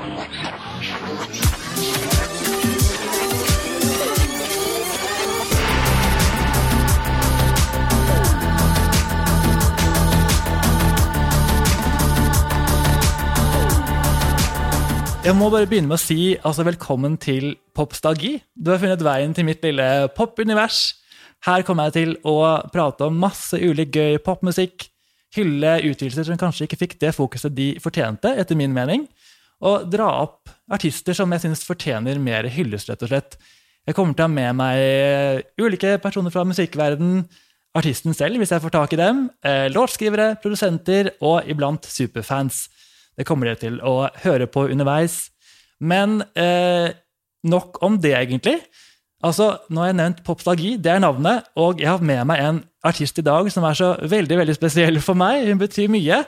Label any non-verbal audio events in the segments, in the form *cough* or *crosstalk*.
Jeg må bare begynne med å si altså, velkommen til Popstagi. Du har funnet veien til mitt lille popunivers. Her kommer jeg til å prate om masse ulik gøy popmusikk. Hylle utvidelser som kanskje ikke fikk det fokuset de fortjente, etter min mening. Og dra opp artister som jeg syns fortjener mer hyllest, rett og slett. Jeg kommer til å ha med meg ulike personer fra musikkverden, artisten selv, hvis jeg får tak i dem, eh, låtskrivere, produsenter og iblant superfans. Det kommer dere til å høre på underveis. Men eh, nok om det, egentlig. Altså, Nå har jeg nevnt Popstalgi, det er navnet, og jeg har med meg en artist i dag som er så veldig veldig spesiell for meg. Hun betyr mye.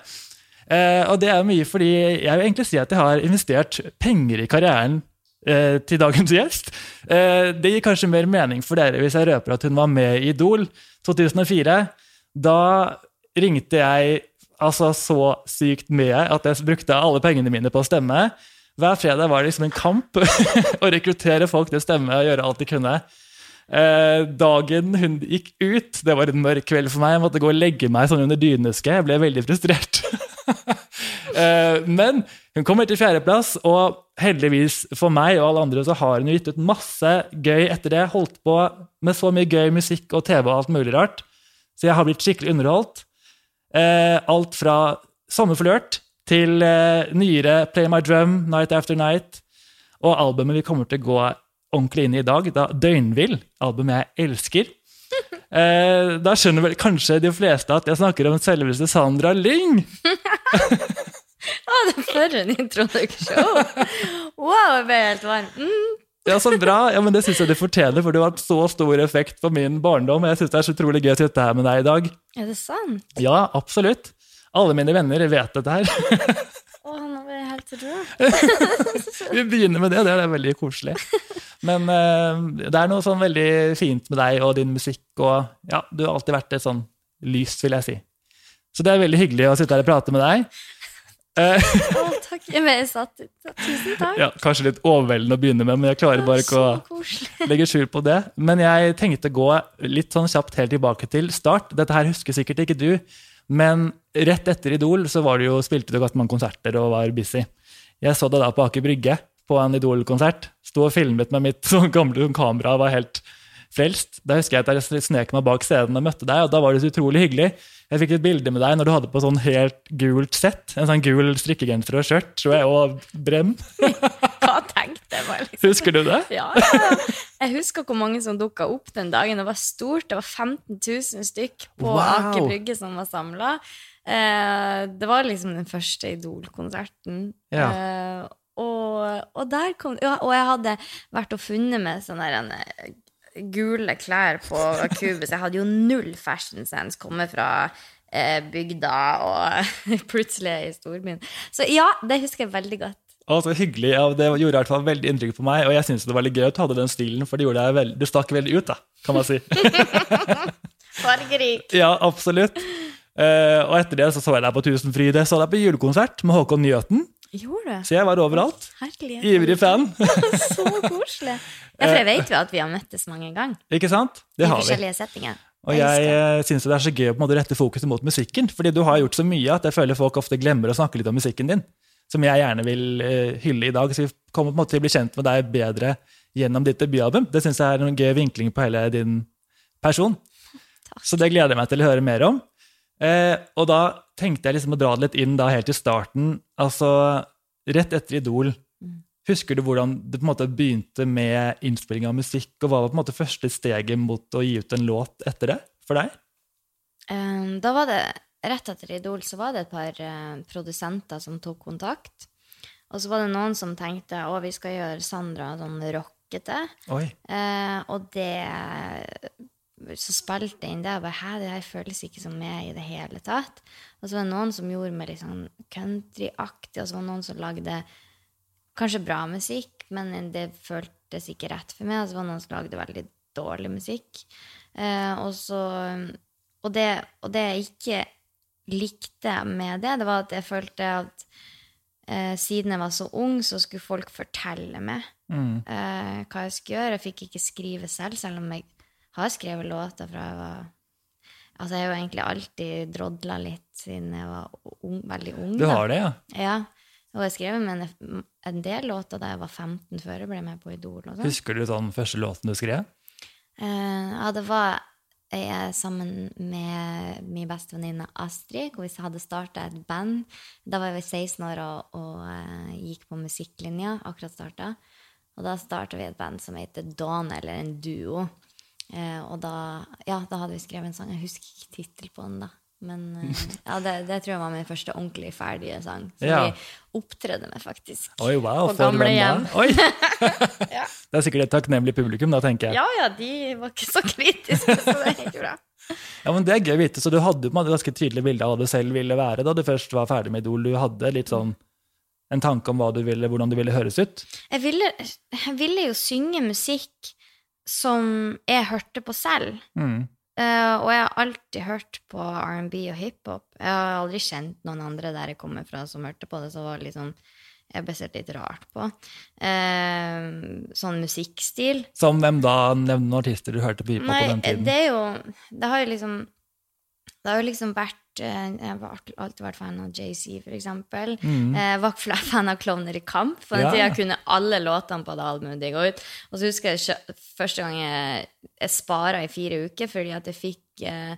Eh, og det er mye fordi jeg vil egentlig si at jeg har investert penger i karrieren eh, til dagens *laughs* gjest. Eh, det gir kanskje mer mening for dere hvis jeg røper at hun var med i Idol 2004. Da ringte jeg altså så sykt mye at jeg brukte alle pengene mine på å stemme. Hver fredag var det liksom en kamp *laughs* å rekruttere folk til å stemme og gjøre alt de kunne. Eh, dagen hun gikk ut, det var en mørk kveld for meg. Jeg måtte gå og legge meg sånn under dyneske. Jeg ble veldig frustrert. *laughs* eh, men hun kommer til fjerdeplass, og heldigvis for meg og alle andre så har hun gitt ut masse gøy etter det. Holdt på med så mye gøy musikk og TV og alt mulig rart. Så jeg har blitt skikkelig underholdt. Eh, alt fra sommerflørt til nyere Play My Drum, Night After Night. Og albumet vi kommer til å gå ordentlig inn i i dag, da Døgnvill, albumet jeg elsker. *laughs* Eh, da skjønner vel kanskje de fleste at jeg snakker om selveste Sandra Lyng. *laughs* Å, det for en introduksjon! Wow, jeg ble helt varm. Mm. Ja, så bra. Ja, men Det syns jeg du fortjener, for du har hatt så stor effekt på min barndom. Jeg syns det er så utrolig gøy å sitte her med deg i dag. Er det sant? Ja, absolutt. Alle mine venner vet dette her. *laughs* Å, nå blir jeg helt rød. *laughs* Vi begynner med det. Det er veldig koselig. Men uh, det er noe sånn veldig fint med deg og din musikk, og ja, du har alltid vært et sånn lys, vil jeg si. Så det er veldig hyggelig å sitte her og prate med deg. *laughs* Å, takk. Jeg ble satt ut. Tusen takk. ja, kanskje litt overveldende å begynne med, men jeg klarer bare ikke å legge skjul på det. Men jeg tenkte å gå litt sånn kjapt helt tilbake til start. Dette her husker sikkert ikke du, men rett etter Idol så var det jo, spilte du ganske mange konserter og var busy. Jeg så deg da på Aker Brygge på en Idol-konsert. Sto og filmet med mitt *laughs* sånn gamle kamera og var helt frelst. Da husker jeg at jeg snek meg bak scenen og møtte deg, og da var det så utrolig hyggelig. Jeg fikk et bilde med deg når du hadde på sånn helt gult sett. En sånn gul strikkegenser og skjørt, tror jeg, og brem. *laughs* Hva tenkte jeg bare, liksom? Husker du det? Ja, ja, ja. Jeg husker hvor mange som dukka opp den dagen. Det var stort. Det var 15 000 stykk på Wow. Aker Brygge som var samla. Eh, det var liksom den første Idol-konserten. Ja. Eh, og, og der kom ja, Og jeg hadde vært og funnet med sånne der, eh, gule klær på Cubus. Jeg hadde jo null fashion sense, komme fra eh, bygda og *laughs* plutselig i storbyen. Så ja, det husker jeg veldig godt. Å, så hyggelig. Ja, det gjorde i hvert fall veldig inntrykk på meg, og jeg syntes det var litt gøy at du hadde den stilen, for det gjorde jeg veld... det stakk veldig ut, da, kan man si. *laughs* Fargerik. ja, absolutt. Uh, og etter det så så jeg deg på Tusenfryd. Jeg så deg på julekonsert med Håkon du? så jeg var overalt. Herlig. Ivrig fan. *laughs* Så koselig. Ja, for jeg vet jo at vi har møttes mange ganger. Ikke sant? Det I har vi. forskjellige settinger. Og jeg eh, syns det er så gøy å rette fokuset mot musikken, fordi du har gjort så mye at jeg føler folk ofte glemmer å snakke litt om musikken din, som jeg gjerne vil eh, hylle i dag. Så vi kommer på en måte til å bli kjent med deg bedre gjennom ditt debutalbum. Det syns jeg er en gøy vinkling på hele din person. Takk. Så det gleder jeg meg til å høre mer om. Eh, og da tenkte jeg liksom å dra det litt inn da helt til starten. Altså rett etter Idol. Husker du hvordan det på en måte begynte med innspilling av musikk, og hva var på en måte første steget mot å gi ut en låt etter det for deg? Um, da var det, Rett etter Idol så var det et par uh, produsenter som tok kontakt. Og så var det noen som tenkte å, vi skal gjøre Sandra sånn rockete. Eh, og det Så spilte jeg inn det, og bare hæ, det her føles ikke som meg i det hele tatt. Og så var det noen som gjorde meg litt sånn countryaktig, og så var det noen som lagde kanskje bra musikk, men det føltes ikke rett for meg. Og så var det noen som lagde veldig dårlig musikk. Uh, og så og det, og det er ikke likte med det, det var at jeg følte at eh, siden jeg var så ung, så skulle folk fortelle meg Mm. eh, hva jeg skulle gjøre. Jeg fikk ikke skrive selv, selv om jeg har skrevet låter fra jeg var Altså, jeg har jo egentlig alltid drodla litt siden jeg var ung, veldig ung. Du da. har det, ja? Ja. Og jeg skrev med en, en del låter da jeg var 15, før jeg ble med på Idol. sånn. Husker du den første låten du skrev? Eh, ja, det var jeg er sammen med min bestevenninne Astrid, hvor vi hadde starta et band. Da var jeg 16 år og, og eh, gikk på musikklinja, akkurat starta. Og da starta vi et band som heter Dawn, eller en duo. Eh, og da, ja, da hadde vi skrevet en sang. Jeg husker ikke tittelen på den, da. Men eh, *laughs* ja, det, det tror jeg var min første ordentlig ferdige sang. Som Ja. vi opptredde med, faktisk. Oi, wow, På gamlehjem. Oi! *laughs* Ja. Det er sikkert et takknemlig publikum, da, tenker jeg. ja ja, de var ikke så kritiske, så det gikk bra. Ja, men Det er gøy å vite. Så du hadde på en ganske tydelig bilde av hva du selv ville være da du først var ferdig med Idol. Du hadde litt sånn en tanke om du ville, hvordan du ville høres ut. Jeg ville, jeg ville jo synge musikk som jeg hørte på selv. Mm. Eh, og jeg har alltid hørt på R&B og hiphop. Jeg har aldri kjent noen andre der jeg kommer fra som hørte på det, så var det liksom jeg ble sett litt rart på. Eh, sånn musikkstil. Som hvem da? Nevn noen artister du hørte på hiphop på den tiden. det er jo Det har jo liksom Det har jo liksom vært eh, Jeg har alltid- vært fan av JC, for eksempel. Mm. Jeg var fan av Klovner i kamp. På den Ja. tida kunne alle låtene på det albumet de ga ut. Og så husker jeg første gang jeg, jeg spara i fire uker fordi at jeg fikk eh,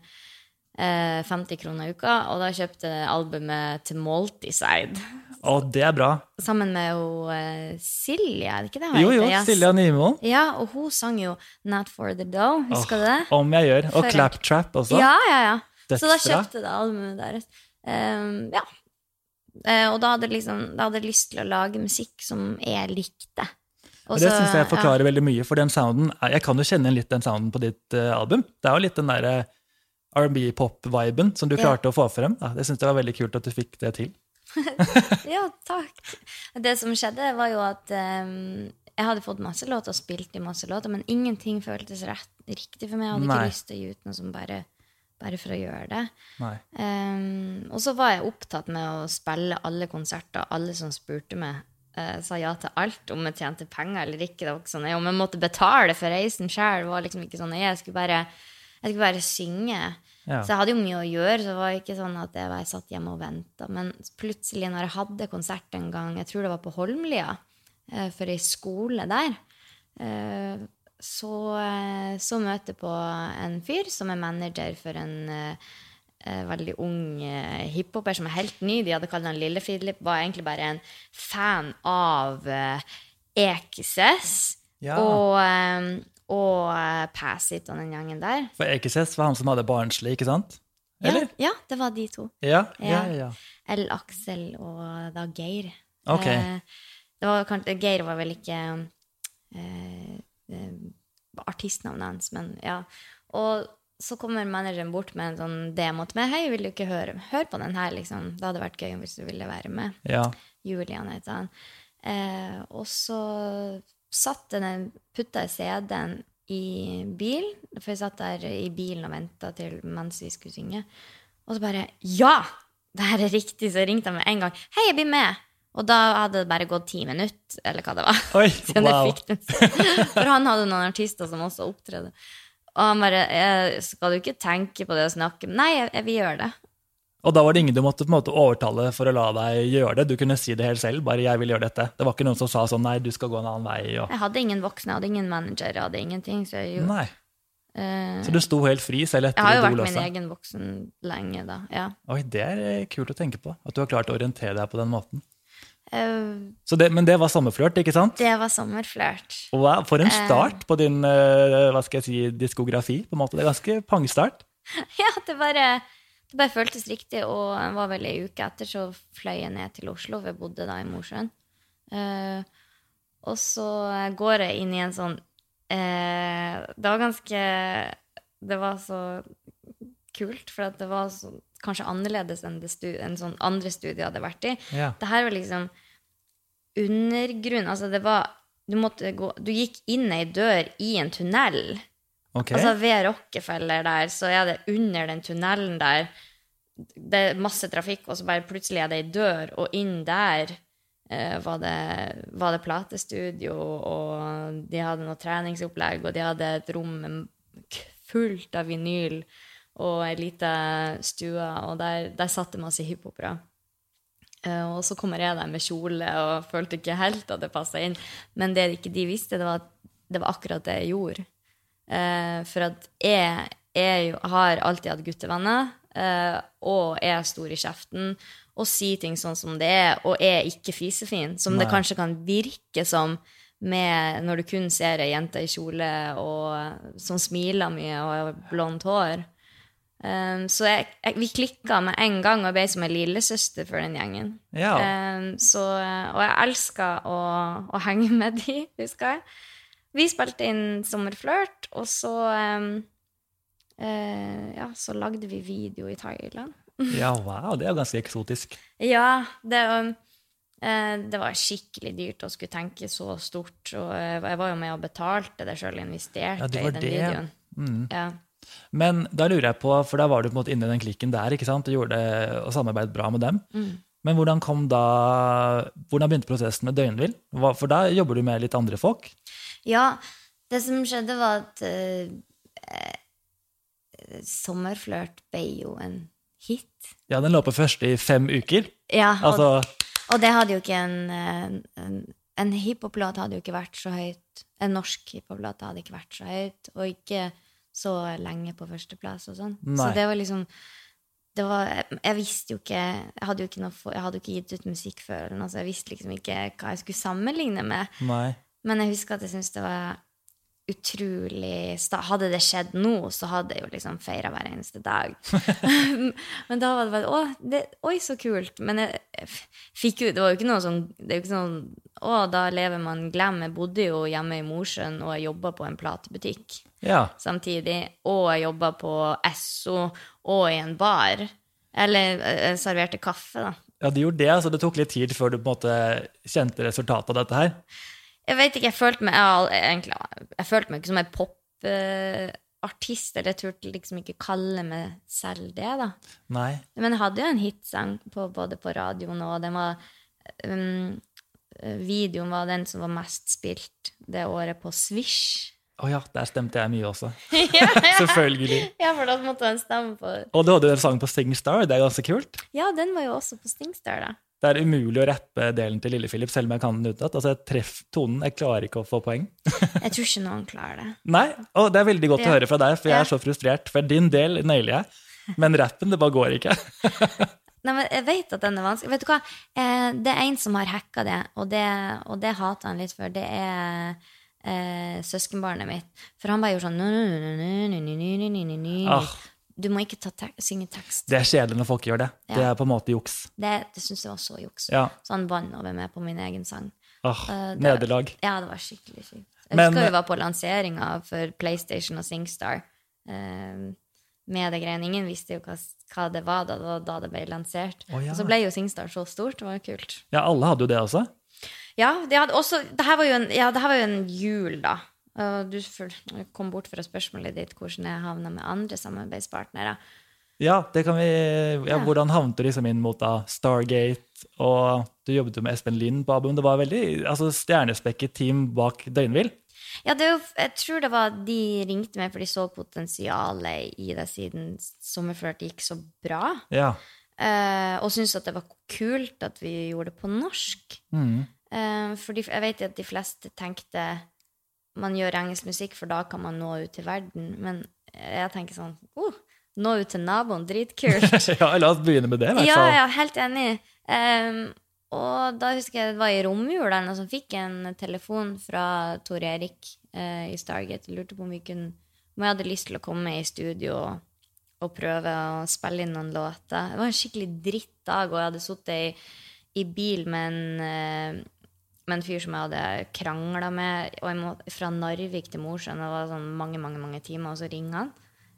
eh, 50 kroner i uka, og da kjøpte jeg albumet til Multiside. Å, det er bra. Sammen med jo, uh, Silje, er det ikke det Jo, jo, yes. Ja, Silja Nymoen. Ja, og hun sang jo Not For The Dough, husker du det? Om jeg gjør. Og Clap Claptrap også. Ja, ja, ja. Så da kjøpte jeg det albumet deres. Um, ja. Uh, og da hadde, jeg liksom, da hadde jeg lyst til å lage musikk som jeg likte. Også, Og det syns jeg ja. forklarer veldig mye, for den sounden Jeg kan jo kjenne litt den sounden på ditt uh, album. Det er jo litt den derre R&B-pop-viben som du Ja. klarte å få frem. Da. Det syns jeg var veldig kult at du fikk det til. *laughs* Ja, takk. Det som skjedde, var jo at um, jeg hadde fått masse låter og spilt i masse låter, men ingenting føltes rett, riktig for meg. Jeg hadde Nei. ikke lyst til å gi ut noe som bare, bare for å gjøre det. Ehm, og så var jeg opptatt med å spille alle konserter. Alle som spurte meg, uh, sa ja til alt. Om jeg tjente penger eller ikke. Det var ikke sånn, Om jeg måtte betale for reisen sjøl, var liksom ikke sånn. Jeg skulle bare, jeg skulle bare synge. Ja. Så jeg hadde jo mye å gjøre, så det var ikke sånn at jeg, var, satt hjemme og venta. Men plutselig, når jeg hadde konsert en gang, jeg tror det var på Holmlia, uh, for ei skole der, eh, så, eh, så møter jeg på en fyr som er manager for en eh, eh, veldig ung uh, hiphoper som er helt ny. De hadde kalt han Lille Filip. Var egentlig bare en fan av uh, Ekises Ja. og, um, og uh, Passit og den gjengen der. For Ekises var han som hadde barnslig, ikke sant? Eller? Ja, ja, det var de to. Ja, ja, Ja. L. Aksel og da Geir. Okay. Uh, det var, Geir var vel ikke eh, artistnavnet hans, men ja. Og så kommer manageren bort med en sånn demo til meg. 'Hei, vil du ikke høre, høre på den her?' liksom. Det hadde vært gøy hvis du ville være med. ja. Julian heter han. Eh, og så satt den, putta jeg CD-en i bil, for jeg satt der i bilen og venta mens vi skulle synge. Og så bare Ja! Det her er riktig! Så jeg ringte han med en gang. 'Hei, jeg blir med!' Og da hadde det bare gått ti minutter, eller hva det var. Oi, *laughs* wow. For han hadde noen artister som også opptredde. Og han bare «Eh, 'Skal du ikke tenke på det og snakke?' Nei, jeg, jeg vil gjøre det. Og da var det ingen du måtte på en måte overtale for å la deg gjøre det. Du kunne si det helt selv. bare 'jeg vil gjøre dette'. Det var ikke noen som sa sånn 'nei, du skal gå en annen vei'. Og... Jeg hadde ingen voksne, jeg hadde ingen manager, jeg hadde ingenting. Så jeg, gjorde- Nei. eh, Så du sto helt fri selv Jeg har jo vært min egen voksen lenge, da. Ja. Oi, det er kult å tenke på. At du har klart å orientere deg på den måten. Eh, Så det, men det var sommerflørt, ikke sant? det var sommerflørt. Wow, for en start på din eh, hva skal jeg si, diskografi. på en måte. Det er ganske pangstart. *laughs* Ja, det bare, det bare føltes riktig, og det var vel ei uke etter så fløy jeg ned til Oslo, for jeg bodde da i Mosjøen. Eh, og så går jeg inn i en sånn eh, Det var ganske Det var så kult, for det var så, kanskje annerledes enn det stu, en sånn andre studier hadde vært i. Ja. Det her var liksom undergrunn. Altså, det var Du gå Du gikk inn ei dør i en tunnel. Okay. Altså ved Rockefeller der, så er det under den tunnelen der Det er masse trafikk, og så bare plutselig er det ei dør, og inn der eh, var, det, var det platestudio, og de hadde noe treningsopplegg, og de hadde et rom fullt av vinyl og ei lita stue, og der, der satt det masse hiphopere. Eh, og så kommer jeg der med kjole og følte ikke helt at det passa inn. Men det ikke de visste, det var det var akkurat det jeg gjorde. Eh, for at jeg, jeg har alltid hatt guttevenner, eh, og er stor i kjeften, og sier ting sånn som det er, og er ikke fisefin, som det kanskje kan virke som med, når du kun ser ei jente i kjole og, som smiler mye og har blondt hår. Um, så jeg, jeg, vi klikka med en gang og ble som en lillesøster for den gjengen. Ja. Um, så, og jeg elska å, å henge *laughs* med de, husker jeg. Vi spilte inn Sommerflørt, og så um, uh, Ja, så lagde vi video i Thailand. *laughs* ja, wow, det er jo ganske eksotisk. Ja, det, eh, det var skikkelig dyrt å skulle tenke så stort. Og jeg, jeg var jo med og betalte det sjøl, investerte Ja, det i var den det. videoen. Mm. Ja. Men da lurer jeg på, for da var du på en måte inne i den klikken der, ikke sant? Du gjorde og samarbeidet bra med dem. Mm. Men hvordan kom da, hvordan begynte prosessen med Døgnvill? For da jobber du med litt andre folk? Ja, det som skjedde var at uh, Sommerflørt ble jo en hit. Ja, den lå på første i fem uker. Ja, og, Altså, og det hadde jo ikke en En, en, en hiphop-låt hadde jo ikke vært så høyt. En norsk hiphop-låt hadde ikke vært så høyt, og ikke så lenge på førsteplass og sånn. Så det var liksom det var, jeg visste jo ikke Jeg hadde jo ikke, noe, jeg hadde jo ikke gitt ut musikk før, Altså jeg visste liksom ikke hva jeg skulle sammenligne med. nei. Men jeg husker at jeg syntes det var utrolig Hadde det skjedd nå, så hadde jeg jo liksom feira hver eneste dag. *laughs* *laughs* Men da var det bare Å, det, oi, så kult. Men jeg, jeg fikk jo Det var jo ikke noe sånn Det er jo ikke sånn Å, da lever man glam. Jeg bodde jo hjemme i Mosjøen, og jeg jobba på en platebutikk Ja. samtidig. Og jeg jobba på Esso og i en bar. Eller eh, jeg serverte kaffe, da. ja, du gjorde det, altså det tok litt tid før du på en måte kjente resultatet av dette her. Jeg vet ikke, jeg følte meg jeg, egentlig, jeg følte meg ikke som en popartist, eller jeg turte liksom ikke kalle meg selv det, da. Nei. Men jeg hadde jo en hitsang på, både på radioen, og den var um, Videoen var den som var mest spilt det året på Swish. Å ja, der stemte jeg mye også. *laughs* ja, ja. Selvfølgelig. ja, for da måtte han stemme på Og du hadde jo en sang på Stingstar, det er ganske kult. Ja, den var jo også på Stingstar, da. Det er umulig å rappe delen til Lille Philip, selv om jeg kan den utenat. Altså, treff tonen. Jeg klarer ikke å få poeng. jeg tror ikke noen klarer det. Nei, og det er veldig godt ja. å høre fra deg, for jeg er så frustrert. For din del nailer jeg, men rappen, det bare går ikke. Nei, men Jeg vet at den er vanskelig. Vet du hva? Eh, det er en som har hacka det, og det, og det hater han litt for. Det er eh, søskenbarnet mitt. For han bare gjorde sånn ah. Du må ikke ta te synge tekst. Det er kjedelig når folk gjør det. Det er på en måte juks. Det, det syns jeg var så juks. Ja. Så han vant over meg på min egen sang. Åh, uh, nederlag. Ja, det var skikkelig kjipt. Jeg Men- husker vi var på lanseringa for PlayStation og SingStar. Uh, med det greiene. Ingen visste jo hva, hva det var da, da, det ble lansert. Oh, ja. Og så ble jo SingStar så stort. Det var jo kult. Ja, alle hadde jo det også. Ja, det, også, det her var jo en, ja, det her var jo en jul, da. Du kom bort fra spørsmålet ditt hvordan jeg havna med andre samarbeidspartnere. Ja, det kan vi, ja. Hvordan havnet du liksom inn mot da Stargate, og du jobbet jo med Espen Lind på Abum. Det var veldig altså, stjernespekket team bak Døgnvill. Ja, det jo, jeg tror det var de ringte meg, for de så potensialet i det siden Sommerflørt gikk så bra. Ja. Uh, og syntes at det var kult at vi gjorde det på norsk. Mm. Uh, for de, jeg vet at de fleste tenkte man gjør engelsk musikk, for da kan man nå ut til verden. Men jeg tenker sånn oh, Nå ut til naboen, dritkult. *laughs* ja, la oss begynne med det, i hvert Ja, fall. ja, helt enig. Um, og da husker jeg det var i romjula, og så fikk en telefon fra Tor Erik uh, i Stargate. Jeg lurte på om, kunne, om jeg hadde lyst til å komme i studio og, og prøve å spille inn noen låter. Det var en skikkelig drittdag, og jeg hadde sittet i, i bil med en, eh, med en fyr som jeg hadde krangla med og jeg må, fra Narvik til Mosjøen. Det var sånn mange, mange, mange timer, og så ringer han.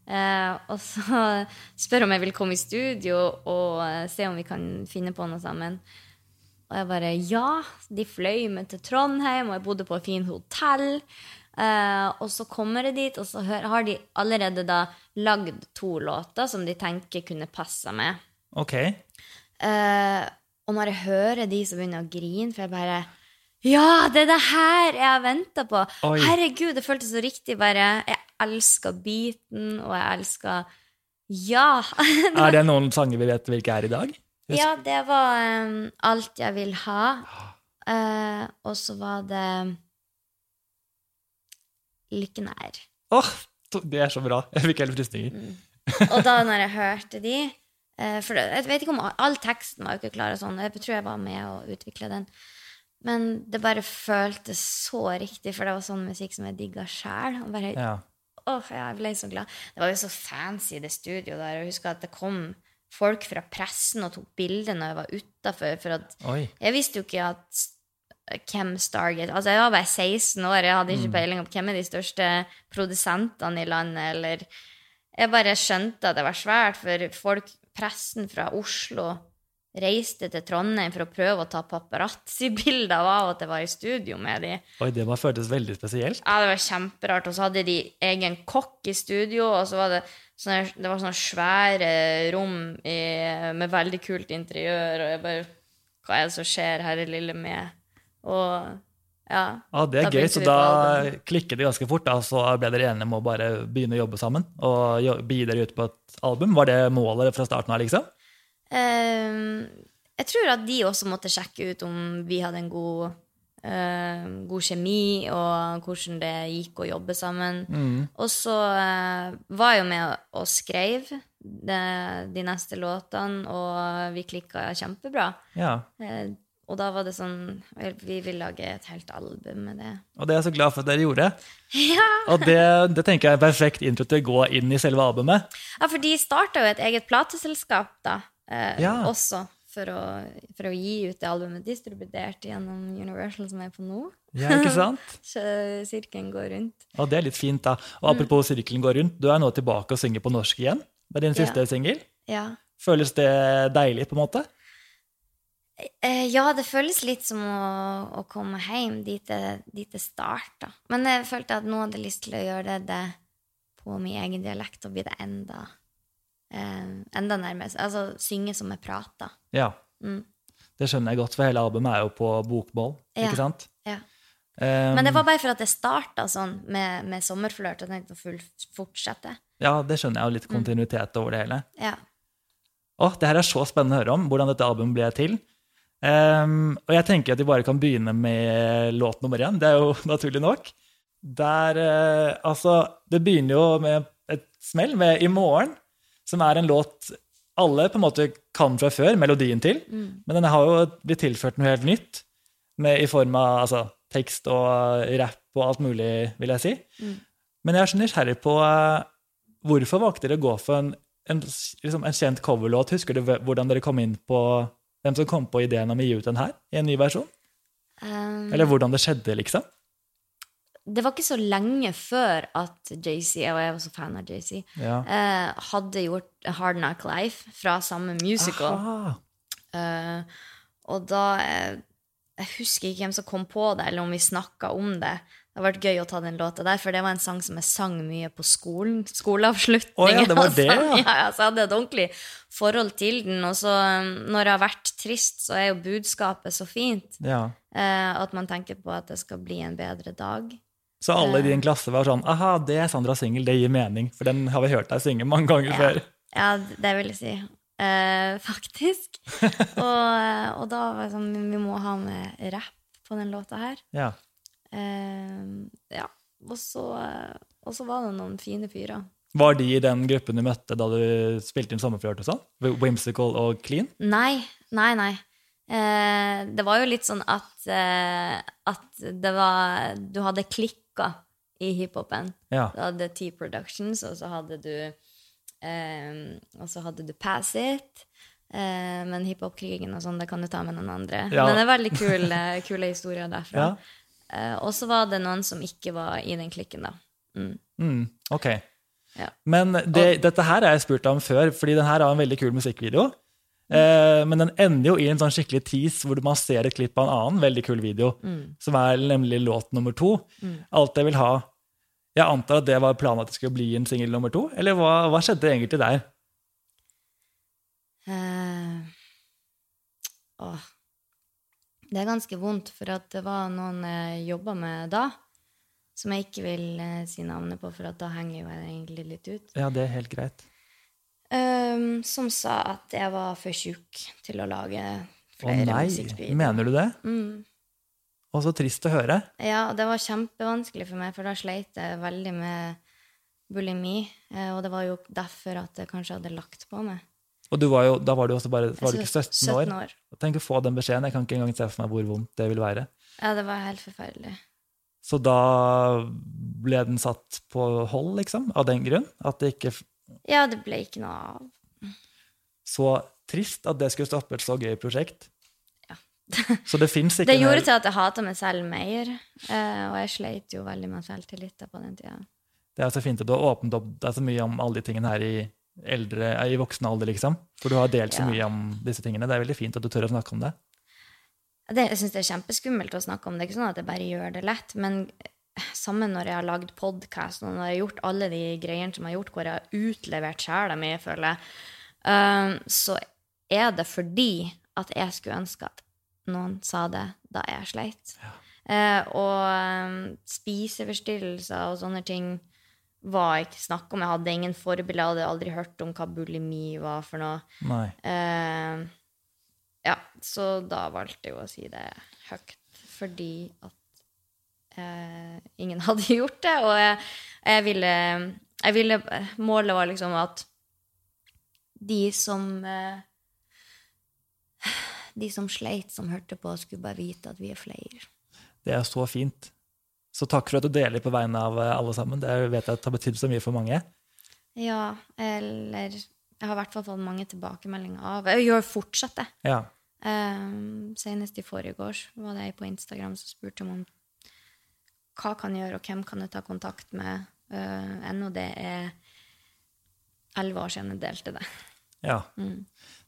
Eh, og så *laughs* spør om jeg vil komme i studio og eh, se om vi kan finne på noe sammen. Og jeg bare ja. De fløy meg til Trondheim, og jeg bodde på et fint hotell. Eh, og så kommer jeg dit, og så har de allerede da lagd to låter som de tenker kunne passa med. Ok. Eh, Og når jeg hører de som begynner å grine, for jeg bare Ja, det er det her jeg har venta på! Oi. Herregud, det føltes så riktig. bare, Jeg elsker beaten, og jeg elsker Ja! *laughs* Er det noen sanger vi vet hvilke er i dag? Husk- ja, det var um, Alt jeg vil ha. Uh, og så var det Lykken er. Åh, oh, det er så bra. Jeg fikk helt frysninger. Og da når jeg hørte de uh, For jeg vet ikke om all teksten var jo ikke klar, og sånn, jeg tror jeg var med å utvikle den. Men det bare føltes så riktig, for det var sånn musikk som jeg digga sjæl. Ja. Åh, jeg ble så glad. Det var jo så fancy, det studioet der. Jeg husker at det kom folk fra pressen og tok bilder når jeg var utafor. For at Oi. jeg visste jo ikke at hvem Stargate Altså, jeg var bare 16 år, jeg hadde ikke peiling på hvem er de største produsentene i landet, eller Jeg bare skjønte at det var svært, for folk, pressen fra Oslo reiste til Trondheim for å prøve å ta paparazzi-bilder av at jeg var i studio med de. Oi, det må føltes veldig spesielt. Ja, det var kjemperart. Og så hadde de egen kokk i studio, og så var det sånne, det var sånne svære rom i, med veldig kult interiør, og jeg bare Hva er det som skjer her i lille med? Og ja. Ja, Det er gøy, så da klikket det ganske fort. da, Så ble dere enige om å bare begynne å jobbe sammen og bidra ut på et album. Var det målet fra starten av, liksom? Ehm, jeg tror at de også måtte sjekke ut om vi hadde en god, Uh, god kjemi, og hvordan det gikk å jobbe sammen. Og så uh, var jeg jo med og, og skrev de, de neste låtene, og vi klikka kjempebra. Ja. Uh, og da var det sånn Vi vil lage et helt album med det. Og det er jeg så glad for at dere gjorde. *laughs* Ja, Og det, det tenker jeg er en perfekt intro til å gå inn i selve albumet. ja for de starta jo et eget plateselskap da, eh, Ja. også. For å, for å gi ut det albumet distribuert gjennom Universal, som er på nå. Ja, ikke sant? *laughs* Så sirkelen går rundt. Og det er litt fint, da. Og apropos sirkelen går rundt, du er nå tilbake og synger på norsk igjen. Det er din siste Ja. singel. Ja. Føles det deilig, på en måte? Eh, ja, det føles litt som å, å komme hjem dit det, dit det starta. Men jeg følte at nå hadde jeg lyst til å gjøre det, det på min egen dialekt og bli det enda, eh, enda nærmere. Altså synge som jeg prater. Ja. Mm. Det skjønner jeg godt, for hele albumet er jo på bokmål. Ja. ikke sant? Ja. Um, Men det var bare for at det starta sånn med, med sommerflørt, og tenkte å full, fortsette. Ja, det skjønner jeg. Og Mm. litt kontinuitet over det hele. Ja. Å, det her er så spennende å høre om, hvordan dette albumet ble til. Um, og jeg tenker at vi bare kan begynne med låt nummer én. Det er jo *laughs* naturlig nok. Der uh, Altså, det begynner jo med et smell med 'I morgen', som er en låt alle på en måte kan fra før, melodien til. Men den har jo blitt tilført noe helt nytt, med, i form av altså, tekst og rapp og alt mulig, vil jeg si. Men jeg er så nysgjerrig på eh, hvorfor valgte dere å gå for en, en, liksom en kjent coverlåt? Husker du hvordan dere kom inn på hvem som kom på ideen om å gi ut den her i en ny versjon? Um, Eller hvordan det skjedde, liksom? Det var ikke så lenge før at JC, og jeg var så fan av JC, Ja. eh, hadde gjort Hard Knock Life fra samme musical. Eh, og da eh, Jeg husker ikke hvem som kom på det, eller om vi snakka om det. Det har vært gøy å ta den låta der, for det var en sang som jeg sang mye på skolen. Skoleavslutning. Oh, ja, det var det, *laughs* ja. ja. så jeg hadde et ordentlig forhold til den. Og så, eh, når det har vært trist, så er jo budskapet så fint Ja. eh, at man tenker på at det skal bli en bedre dag. Så alle i Eh. din klasse var sånn Aha, det er Sandra Singel, det gir mening. For den har vi hørt deg synge mange ganger Ja. før. Ja, det vil jeg si. Eh, faktisk. *laughs* og, og da var det sånn Vi må ha med rapp på den låta her. Ja. Eh, ja. Og så, og så var det noen fine fyrer. Var de i den gruppen du møtte da du spilte inn Sommerflørt og sånn? Whimsical og Clean? Nei, nei, nei. Eh, det var jo litt sånn at, eh, at det var Du hadde klikka i hiphopen. Ja. Du hadde T-Productions, og så hadde du um, Og så hadde du Pass It. Uh, men hiphop-krigen og sånn, det kan du ta med noen andre. Ja. Men det er veldig kule, kule historier derfra. Ja. Uh, og så var det noen som ikke var i den klikken, da. Mm. Mm, ok. Ja. Men det, dette her har jeg spurt om før, fordi den her har en veldig kul musikkvideo. Eh, men den ender jo i en sånn skikkelig tease hvor man ser et klipp av en annen veldig kul video, som er nemlig låt nummer to. Alt jeg vil ha. Jeg antar at det var planen at det skulle bli en singel nummer to? Eller hva, hva skjedde egentlig der? Uh, åh, Det er ganske vondt, for at det var noen jeg jobba med da, som jeg ikke vil eh, si navnet på, for at da henger jo jeg egentlig litt ut, Ja, det er helt greit. Ehm, som sa at jeg var for tjukk til å lage Å flere nei, musikkvideoer. mener du det? Mm. Og så trist å høre. Ja, det var kjempevanskelig for meg, for da sleit jeg veldig med bulimi, eh, og det var jo derfor at jeg kanskje hadde lagt på meg. Og du var jo, da var du også bare var du ikke 17 år? 17 år. Tenk å få den beskjeden. Jeg kan ikke engang se for meg hvor vondt det vil være. Ja, det var helt forferdelig. Så da ble den satt på hold, liksom? Av den grunn? At det ikke Ja, det ble ikke noe av. Så trist at det skulle stoppe et så gøy prosjekt. Ja. *laughs* Så det fins ikke Det gjorde til at jeg hata meg selv mer, eh, og jeg sleit jo veldig med selvtillit på den tida. Det er så fint at du har åpnet opp deg så mye om alle de tingene her i, eldre, i voksen alder, liksom. For du har delt så Ja. mye om disse tingene. Det er veldig fint at du tør å snakke om det. Det, jeg syns det er kjempeskummelt å snakke om. Det er ikke sånn at jeg bare gjør det lett. Men sammen når jeg har lagd podkast, og når jeg har gjort alle de greiene som jeg har gjort, hvor jeg har utlevert sjela mi, føler jeg, um, så er det fordi at jeg skulle ønske at noen sa det da jeg sleit. Eh, og um, spiseforstyrrelser og sånne ting var ikke snakk om. Jeg hadde ingen forbilder, jeg hadde aldri hørt om hva bulimi var for noe. Nei. Uh, ja, så da valgte jeg å si det høyt, fordi at ingen *laughs* hadde gjort det, og jeg, jeg ville jeg ville, Målet var liksom at de som eh, De som sleit, som hørte på, skulle bare vite at vi er flere. Det er så fint. Så takk for at du deler på vegne av eh, alle sammen. Det vet jeg at har betydd så mye for mange. Ja, eller Jeg har i hvert fall fått mange tilbakemeldinger av Jeg gjør fortsatt det. Ja. Um, senest i forrige år var det ei på Instagram som spurte om hva kan jeg gjøre, og hvem kan jeg ta kontakt med uh, ennå. Det er elleve år siden jeg delte det. ja.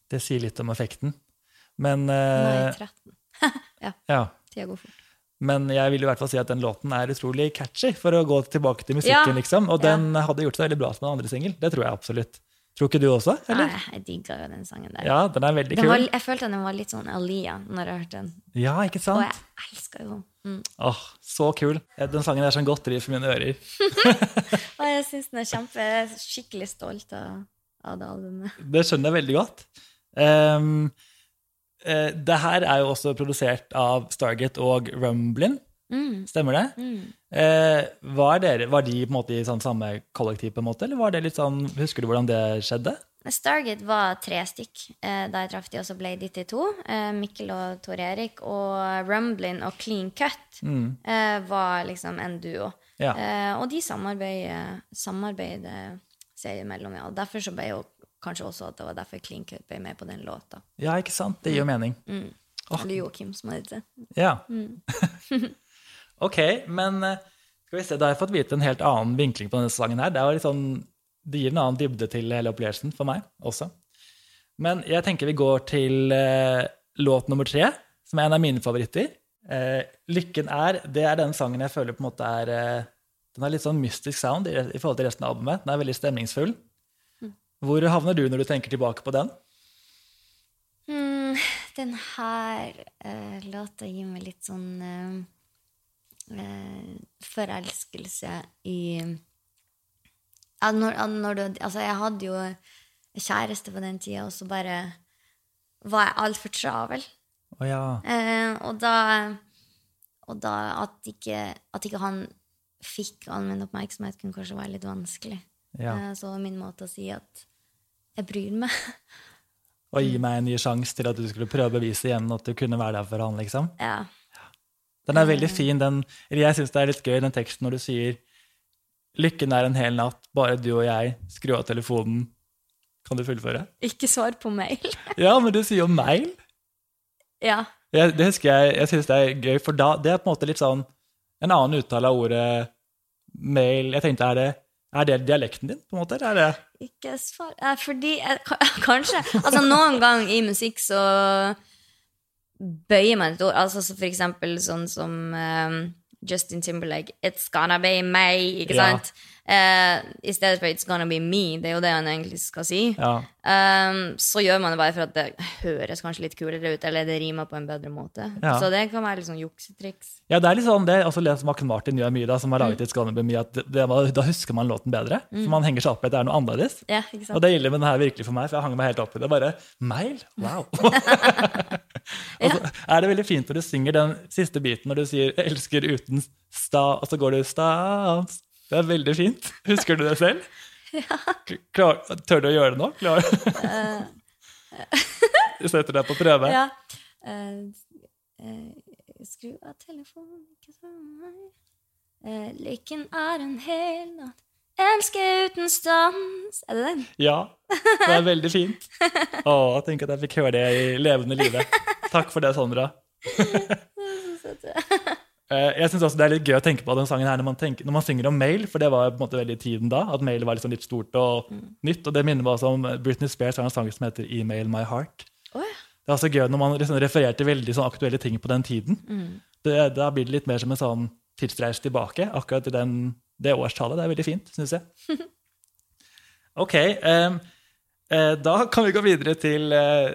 Det sier litt om effekten. Men, eh, jeg 13. *laughs* ja, ja. tida går fort. Men jeg vil i hvert fall si at den låten er utrolig catchy, for å gå tilbake til musikken, Ja. liksom. Og den hadde gjort seg veldig bra som en andre singel. Det tror jeg absolutt. Tror ikke du også? eller? Nei, jeg digga jo den sangen der. Ja, den er veldig Den kul. var, jeg følte den var litt sånn Alia når jeg hørte den. Ja, ikke sant? Og jeg elska jo den. Mm. Åh, så kul. Den sangen er sånn godteri for mine ører. *laughs* Og jeg syns den er kjempe Jeg er skikkelig stolt av, av det albumet. Det skjønner jeg veldig godt. Um, uh, det her er jo også produsert av Stargate og Rumblin, Mm. stemmer det? Mm. Eh, var, dere, var de på en måte i sånn samme kollektiv, på en måte, eller var det litt sånn, husker du hvordan det skjedde? Stargate var tre stykk eh, da jeg traff de, og så ble de til to. Eh, Mikkel og Tor Erik. Og Rumblin og Clean Cut Mm. eh, var liksom en duo. Ja. Eh, og de samarbeider, samarbeider seg imellom, ja. Derfor så ble jo kanskje også at det var derfor Clean Cut ble med på den låta. ja, ikke sant? Det gir jo mening. Mm. Oh. Eller Joakim, som heter det. Ja. Mm. *laughs* *laughs* ok, men eh, skal vi se, da har jeg fått vite en helt annen vinkling på denne sangen her. Det, sånn, det gir en annen dybde til hele opplevelsen for meg også. Men jeg tenker vi går til eh, låt nummer tre, som er en av mine favoritter. Eh, Lykken er, det er den sangen jeg føler på en måte er eh, Den har litt sånn mystisk sound i, i forhold til resten av albumet. Den er veldig stemningsfull. Hvor havner du når du tenker tilbake på den? Mm, den her eh, låta gir meg litt sånn eh, forelskelse i ja, når, når du, Altså, jeg hadde jo kjæreste på den tida, og så bare var jeg altfor travel. Oh, ja. Eh, og da Og da at ikke, at ikke han fikk all min oppmerksomhet, kunne kanskje være litt vanskelig. ja. Eh, så min måte å si at jeg bryr meg. Og gi meg en ny sjanse til at du skulle prøve å bevise igjen at du kunne være der for han, liksom. ja. Den er veldig fin, den Eller jeg syns det er litt gøy, den teksten når du sier Lykken er en hel natt, bare du og jeg. Skru av telefonen. Kan du fullføre? Ikke svar på mail. *laughs* Ja, men du sier jo mail. ja. Jeg, det husker jeg, jeg syns det er gøy, for da, det er på en måte litt sånn en annen uttale av ordet mail. Jeg tenkte, er det, er det dialekten din, på en måte? Eller er det Ikke svar Fordi jeg, *laughs* Kanskje. Altså, noen gang i musikk så bøyer man et ord. Altså så for eksempel sånn som um, Justin Timberlake 'It's gonna be me, ikke Ja. Eh, i stedet for 'It's gonna be me', det er jo det han egentlig skal si, Ja. um, så gjør man det bare for at det høres kanskje litt kulere ut, eller det rimer på en bedre måte. Ja. Så det kan være litt sånn juksetriks. ja, det er litt sånn det. også som Martin Martin gjør mye, da, som har laget «It's Gonna Be Me, at det, det, da husker man låten bedre. For man henger seg opp i at det er noe annerledes. Ja, ikke sant? Og det gjelder med den her virkelig for meg, for jeg hang meg helt opp i det. Bare mail? Wow! *laughs* *laughs* og så er det veldig fint når du synger den siste biten, når du sier 'elsker uten sta', og så går du 'stans'. Det er veldig fint. Husker du det selv? *laughs* Klar, tør du å gjøre det nå? Klar. *laughs* Du setter deg på prøve. Ja. Eh, eh, skru av telefonen, ikke meg. Eh, lykken er en hel natt. Elske uten stans. Er det den? Ja, det er veldig fint. *laughs* Å, tenk at jeg fikk høre det i levende live. Takk for det, Sondra. Eh, Jeg synes også Det er litt gøy å tenke på den sangen her når man, tenker, når man synger om mail, for det var på en måte veldig tiden da. At mail var liksom litt stort og nytt. Og det minner meg også om Britney Spears har en sang som heter 'Email My Heart'. Oh, ja. Det er også gøy når man liksom refererer til veldig sånn aktuelle ting på den tiden. Det, da blir det litt mer som en sånn tidsreis tilbake, akkurat i den, det årstallet. Det er veldig fint, syns jeg. *laughs* Ok, um, uh, da kan vi gå videre til uh,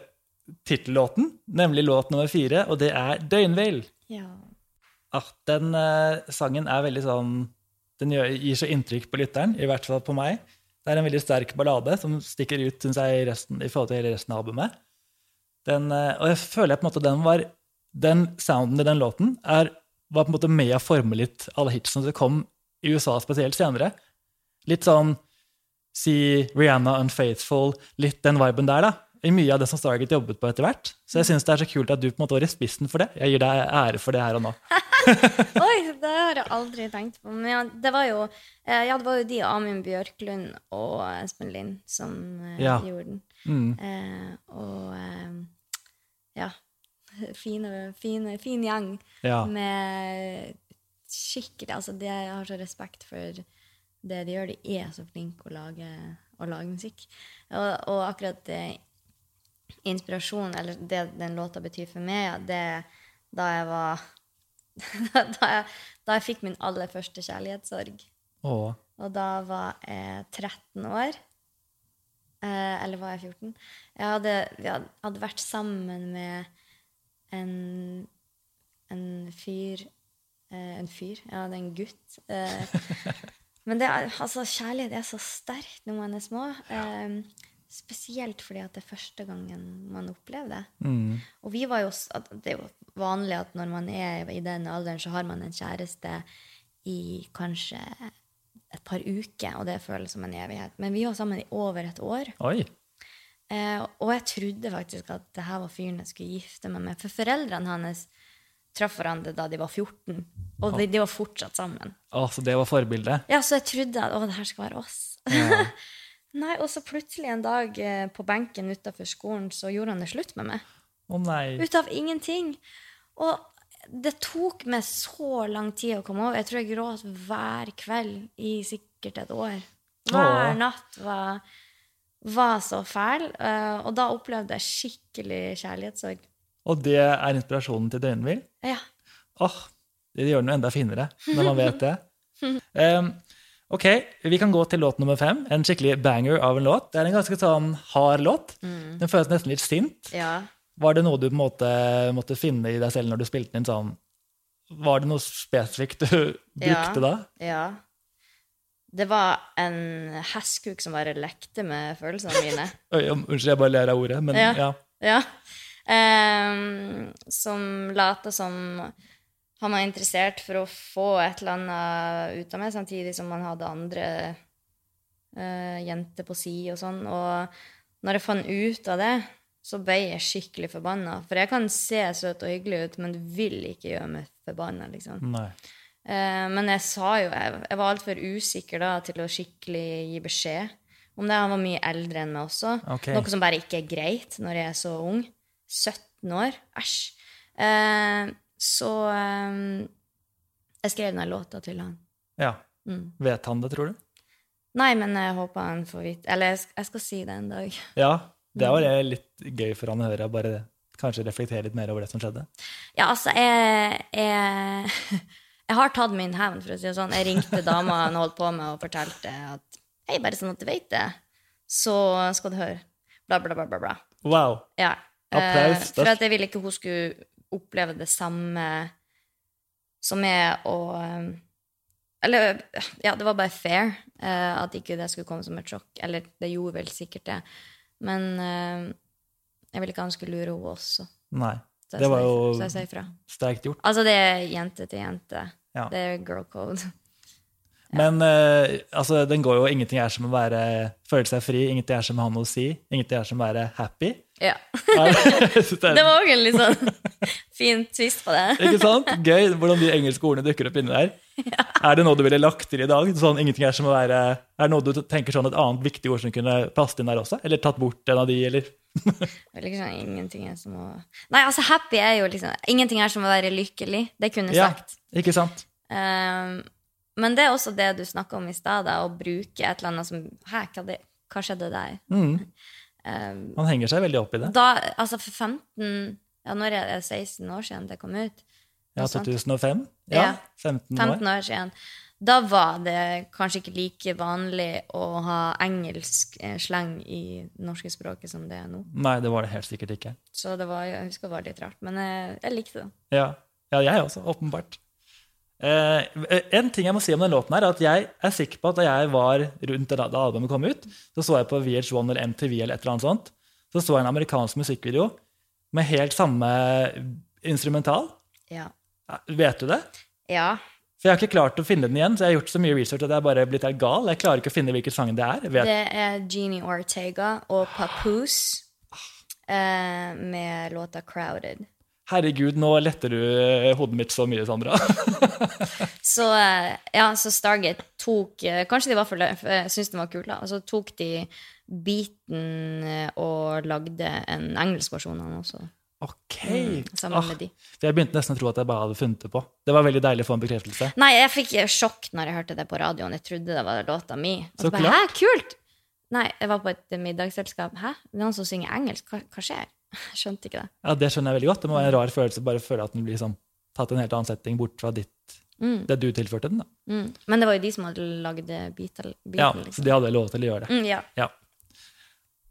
tittellåten, nemlig låt nummer fire, og det er 'Døgnvill'. ja. Ah, den eh, sangen er veldig sånn Den gjør, gir så inntrykk på lytteren, i hvert fall på meg. Det er en veldig sterk ballade som stikker ut synes jeg, i, resten, i forhold til hele resten av albumet. Den, eh, og jeg føler på en måte den var Den sounden i den låten er, var på en måte med å forme litt alle hitsene som kom i USA spesielt senere. Litt sånn si Rihanna Unfaithful, litt den viben der, da. I mye av det som Stargate jobbet på etter hvert. Så jeg syns det er så kult at du på en måte var i spissen for det. Jeg gir deg ære for det her og nå. *laughs* Oi, det har jeg aldri tenkt på. Men ja, det var jo eh, Ja, det var jo de Amin Bjørklund og Espen Lind som eh, Ja. gjorde den. Mm. Eh, og eh, ja. *laughs* Fine, fine, fin gjeng Ja. med skikkelig Altså, det, jeg har så respekt for det de gjør. De er så flinke å lage, å lage musikk. Og, og akkurat det, inspirasjon, eller det den låta betyr for meg, ja, det da jeg var *laughs* da jeg, da jeg fikk min aller første kjærlighetssorg. Åh. Og da var jeg 13 år. Eh, eller var jeg 14? Jeg hadde, vi hadde, vært sammen med en, en fyr eh, En fyr? Ja, det er en gutt. Eh, *laughs* men det er, altså, kjærlighet er så sterkt når man er små. Eh, spesielt fordi at det er første gangen man opplever det. Mm. Og vi var jo, også, det er jo vanlig at når man er i den alderen, så har man en kjæreste i kanskje et par uker, og det føles som en evighet. Men vi var sammen i over et år. Oi. Eh, og jeg trodde faktisk at det her var fyren jeg skulle gifte meg med. For foreldrene hans traff hverandre da de var 14, og de, de var fortsatt sammen. Å, så det var forbildet. Ja, så jeg trodde at å, det her skal være oss. Ja. *laughs* Nei, Og så plutselig en dag eh, på benken utafor skolen så gjorde han det slutt med meg. Å nei. Ut av ingenting. Og det tok meg så lang tid å komme over. Jeg tror jeg gråt hver kveld i sikkert et år. Hver Åh. natt var, var så fæl. eh, og da opplevde jeg skikkelig kjærlighetssorg. Og det er inspirasjonen til Døgnvill? Ja. Åh, det gjør den jo enda finere når man vet det. *laughs* Em, ok, vi kan gå til låt nummer fem. En skikkelig banger av en låt. Det er en ganske sånn hard låt. Den føles nesten litt sint. ja. Var det noe du på en måte måtte finne i deg selv når du spilte den sånn? Var det noe spesifikt du *laughs* brukte da? Ja. Det var en hestkuk som bare lekte med følelsene mine. *laughs* Oi, unnskyld, jeg bare ler av ordet, men Ja. ja. Ja. Um, som lata som han var interessert for å få et eller annet ut av meg, samtidig som han hadde andre uh, jenter på si og sånn. Og når jeg fant ut av det, så ble jeg skikkelig forbanna. For jeg kan se søt og hyggelig ut, men det vil ikke gjøre meg forbanna, liksom. Nei. Eh, men jeg sa jo Jeg, jeg var altfor usikker da til å skikkelig gi beskjed om det. Han var mye eldre enn meg også. Okay. Noe som bare ikke er greit når jeg er så ung. 17 år. Æsj. Eh, så um, jeg skrev den låta til han. Ja. Mm. Vet han det, tror du? Nei, men jeg håper han får vite Eller jeg, jeg skal si det en dag. *laughs* Ja. Det var det litt gøy for han å høre. Bare kanskje reflektere litt mer over det som skjedde. Ja, altså, jeg, jeg, *laughs* Jeg har tatt min hevn, for å si det sånn. Jeg ringte dama han holdt på med, og fortalte at hei, bare sånn at du vet det, så skal du høre. Bla, bla, bla, bla. bla. Wow. Ja. Applaus, Eh, for at jeg ville ikke hun skulle oppleve det samme som er å eh, Eller ja, det var bare fair uh, at ikke det skulle komme som et sjokk. Eller det gjorde vel sikkert det. Men uh, jeg ville ikke han skulle lure henne også. Nei. Det var jo sterkt gjort. Altså, det er jente til jente. Ja. Det er girl code. *laughs* Men uh, altså, den går jo ingenting er som å være føle seg fri, ingenting er som å ha noe å si, ingenting er som å være happy. Ja. *laughs* Ja, det var òg en litt sånn fin twist på det. Ikke sant? Gøy hvordan de engelske ordene dukker opp inni der. Er det noe du ville lagt til i dag? Sånn, ingenting er som å være Er det noe du tenker sånn et annet viktig ord som kunne passet inn der også? Eller tatt bort en av de, eller? Liksom, ingenting er som å Nei, altså, happy er jo liksom Ingenting er som å være lykkelig. Det kunne jeg sagt. Ja, ikke sant? Um, men det er også det du snakka om i stad, å bruke et eller annet som Hæ, hva, det, hva skjedde der? Mm. Um, Man henger seg veldig opp i det. da, altså for 15 Ja, når er det 16 år siden det kom ut? Ja, 2005? Ja, Ja. 15 år. 15 år siden. Da var det kanskje ikke like vanlig å ha engelsk eh, sleng i det norske språket som det er nå. Nei, det var det helt sikkert ikke. Så det var, jeg husker det var litt rart. Men jeg, jeg likte det. Ja, ja jeg også, åpenbart. Eh, en ting jeg må si om den låten, er at jeg er sikker på at da jeg var rundt da da albumet kom ut, så så jeg på VH1 eller MTV eller et eller annet sånt, så så jeg en amerikansk musikkvideo med helt samme instrumental. Ja. Vet du det? ja. For jeg har ikke klart å finne den igjen, så jeg har gjort så mye research at jeg er bare blitt helt gal. Jeg klarer ikke å finne hvilken sang det er. Vet. Det er Jeannie Ortega og Papoose uh, med låta 'Crowded'. Herregud, nå letter du eh, hodet mitt så mye, Sandra. *laughs* Så eh, ja, så Stargate tok eh, Kanskje de var for syntes den var kul, da. Og så tok de beaten og lagde en engelsk versjon av den også. ok. Sammen Ah, med de. jeg begynte nesten å tro at jeg bare hadde funnet det på. Det var veldig deilig å få en bekreftelse. Nei, jeg fikk sjokk når jeg hørte det på radioen. Jeg trodde det var låta mi. Og Så så bare, klart. Hæ, kult! Nei, jeg var på et middagsselskap. Hæ? Det er noen som synger engelsk? Hva, hva skjer? *laughs* Jeg skjønte ikke det. Ja, Det skjønner jeg veldig godt. Det må være en rar følelse bare føle at den blir sånn, tatt en helt annen setting bort fra ditt, Mm. det du tilførte den. da. Mm. Men det var jo de som hadde lagd Beatle. Ja, liksom. Så de hadde lov til å gjøre det. Mm, ja. Ja.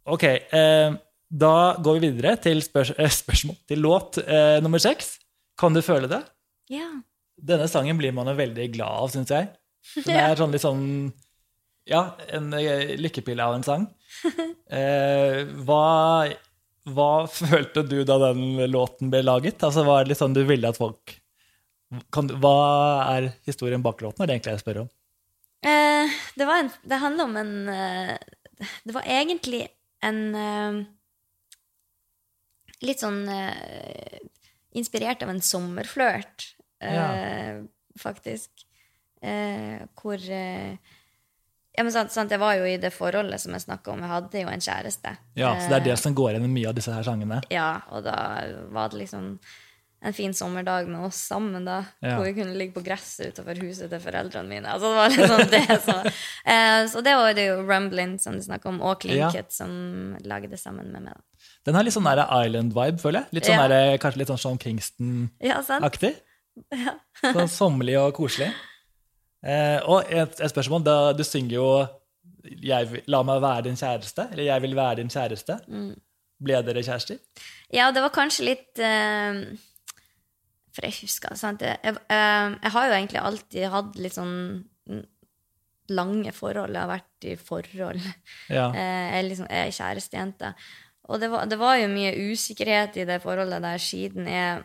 Ok, eh, da går vi videre til spørs eh, spørsmål. Til låt eh, nummer seks. Kan du føle det? ja. Denne sangen blir man jo veldig glad av, syns jeg. *laughs* Den er sånn litt sånn Ja, en eh, lykkepille av en sang. *laughs* Eh, hva, hva følte du da den låten ble laget? Altså, er det sånn du ville at folk kan, Hva er historien bak låten, er det egentlig jeg spør om? Eh, det, var en, det handler om en eh, Det var egentlig en eh, Litt sånn inspirert av en sommerflørt, ja. faktisk. Hvor ja, men sant, sant, Jeg var jo i det forholdet som jeg snakka om. Jeg hadde jo en kjæreste. Ja, Så det er det som går igjen i mye av disse her sangene? Ja, og da var det liksom en fin sommerdag med oss sammen, da. Ja. Hvor vi kunne ligge på gresset utenfor huset til foreldrene mine. Altså, det var liksom det *laughs* Så, eh, Så det var det jo Rumblin som du snakka om, og Klinkett som lagde sammen med meg. da. Den har litt sånn Island-vibe, føler jeg. Litt sånn Ja. der, kanskje litt sånn Sean Kingston-aktig. Ja, sant? Sånn sommerlig og koselig. Eh, og et, et spørsmål. Da, du synger jo jeg, 'La meg være din kjæreste', eller 'Jeg vil være din kjæreste'. Mm. Ble dere kjærester? Ja, det var kanskje litt eh, For jeg husker sant? Jeg, jeg, eh, jeg har jo egentlig alltid hatt litt sånn lange forhold. Jeg har vært i forhold. Ja. *laughs* Eh, Jeg liksom jeg er kjærestejente. Og det var, det var jo mye usikkerhet i det forholdet der siden jeg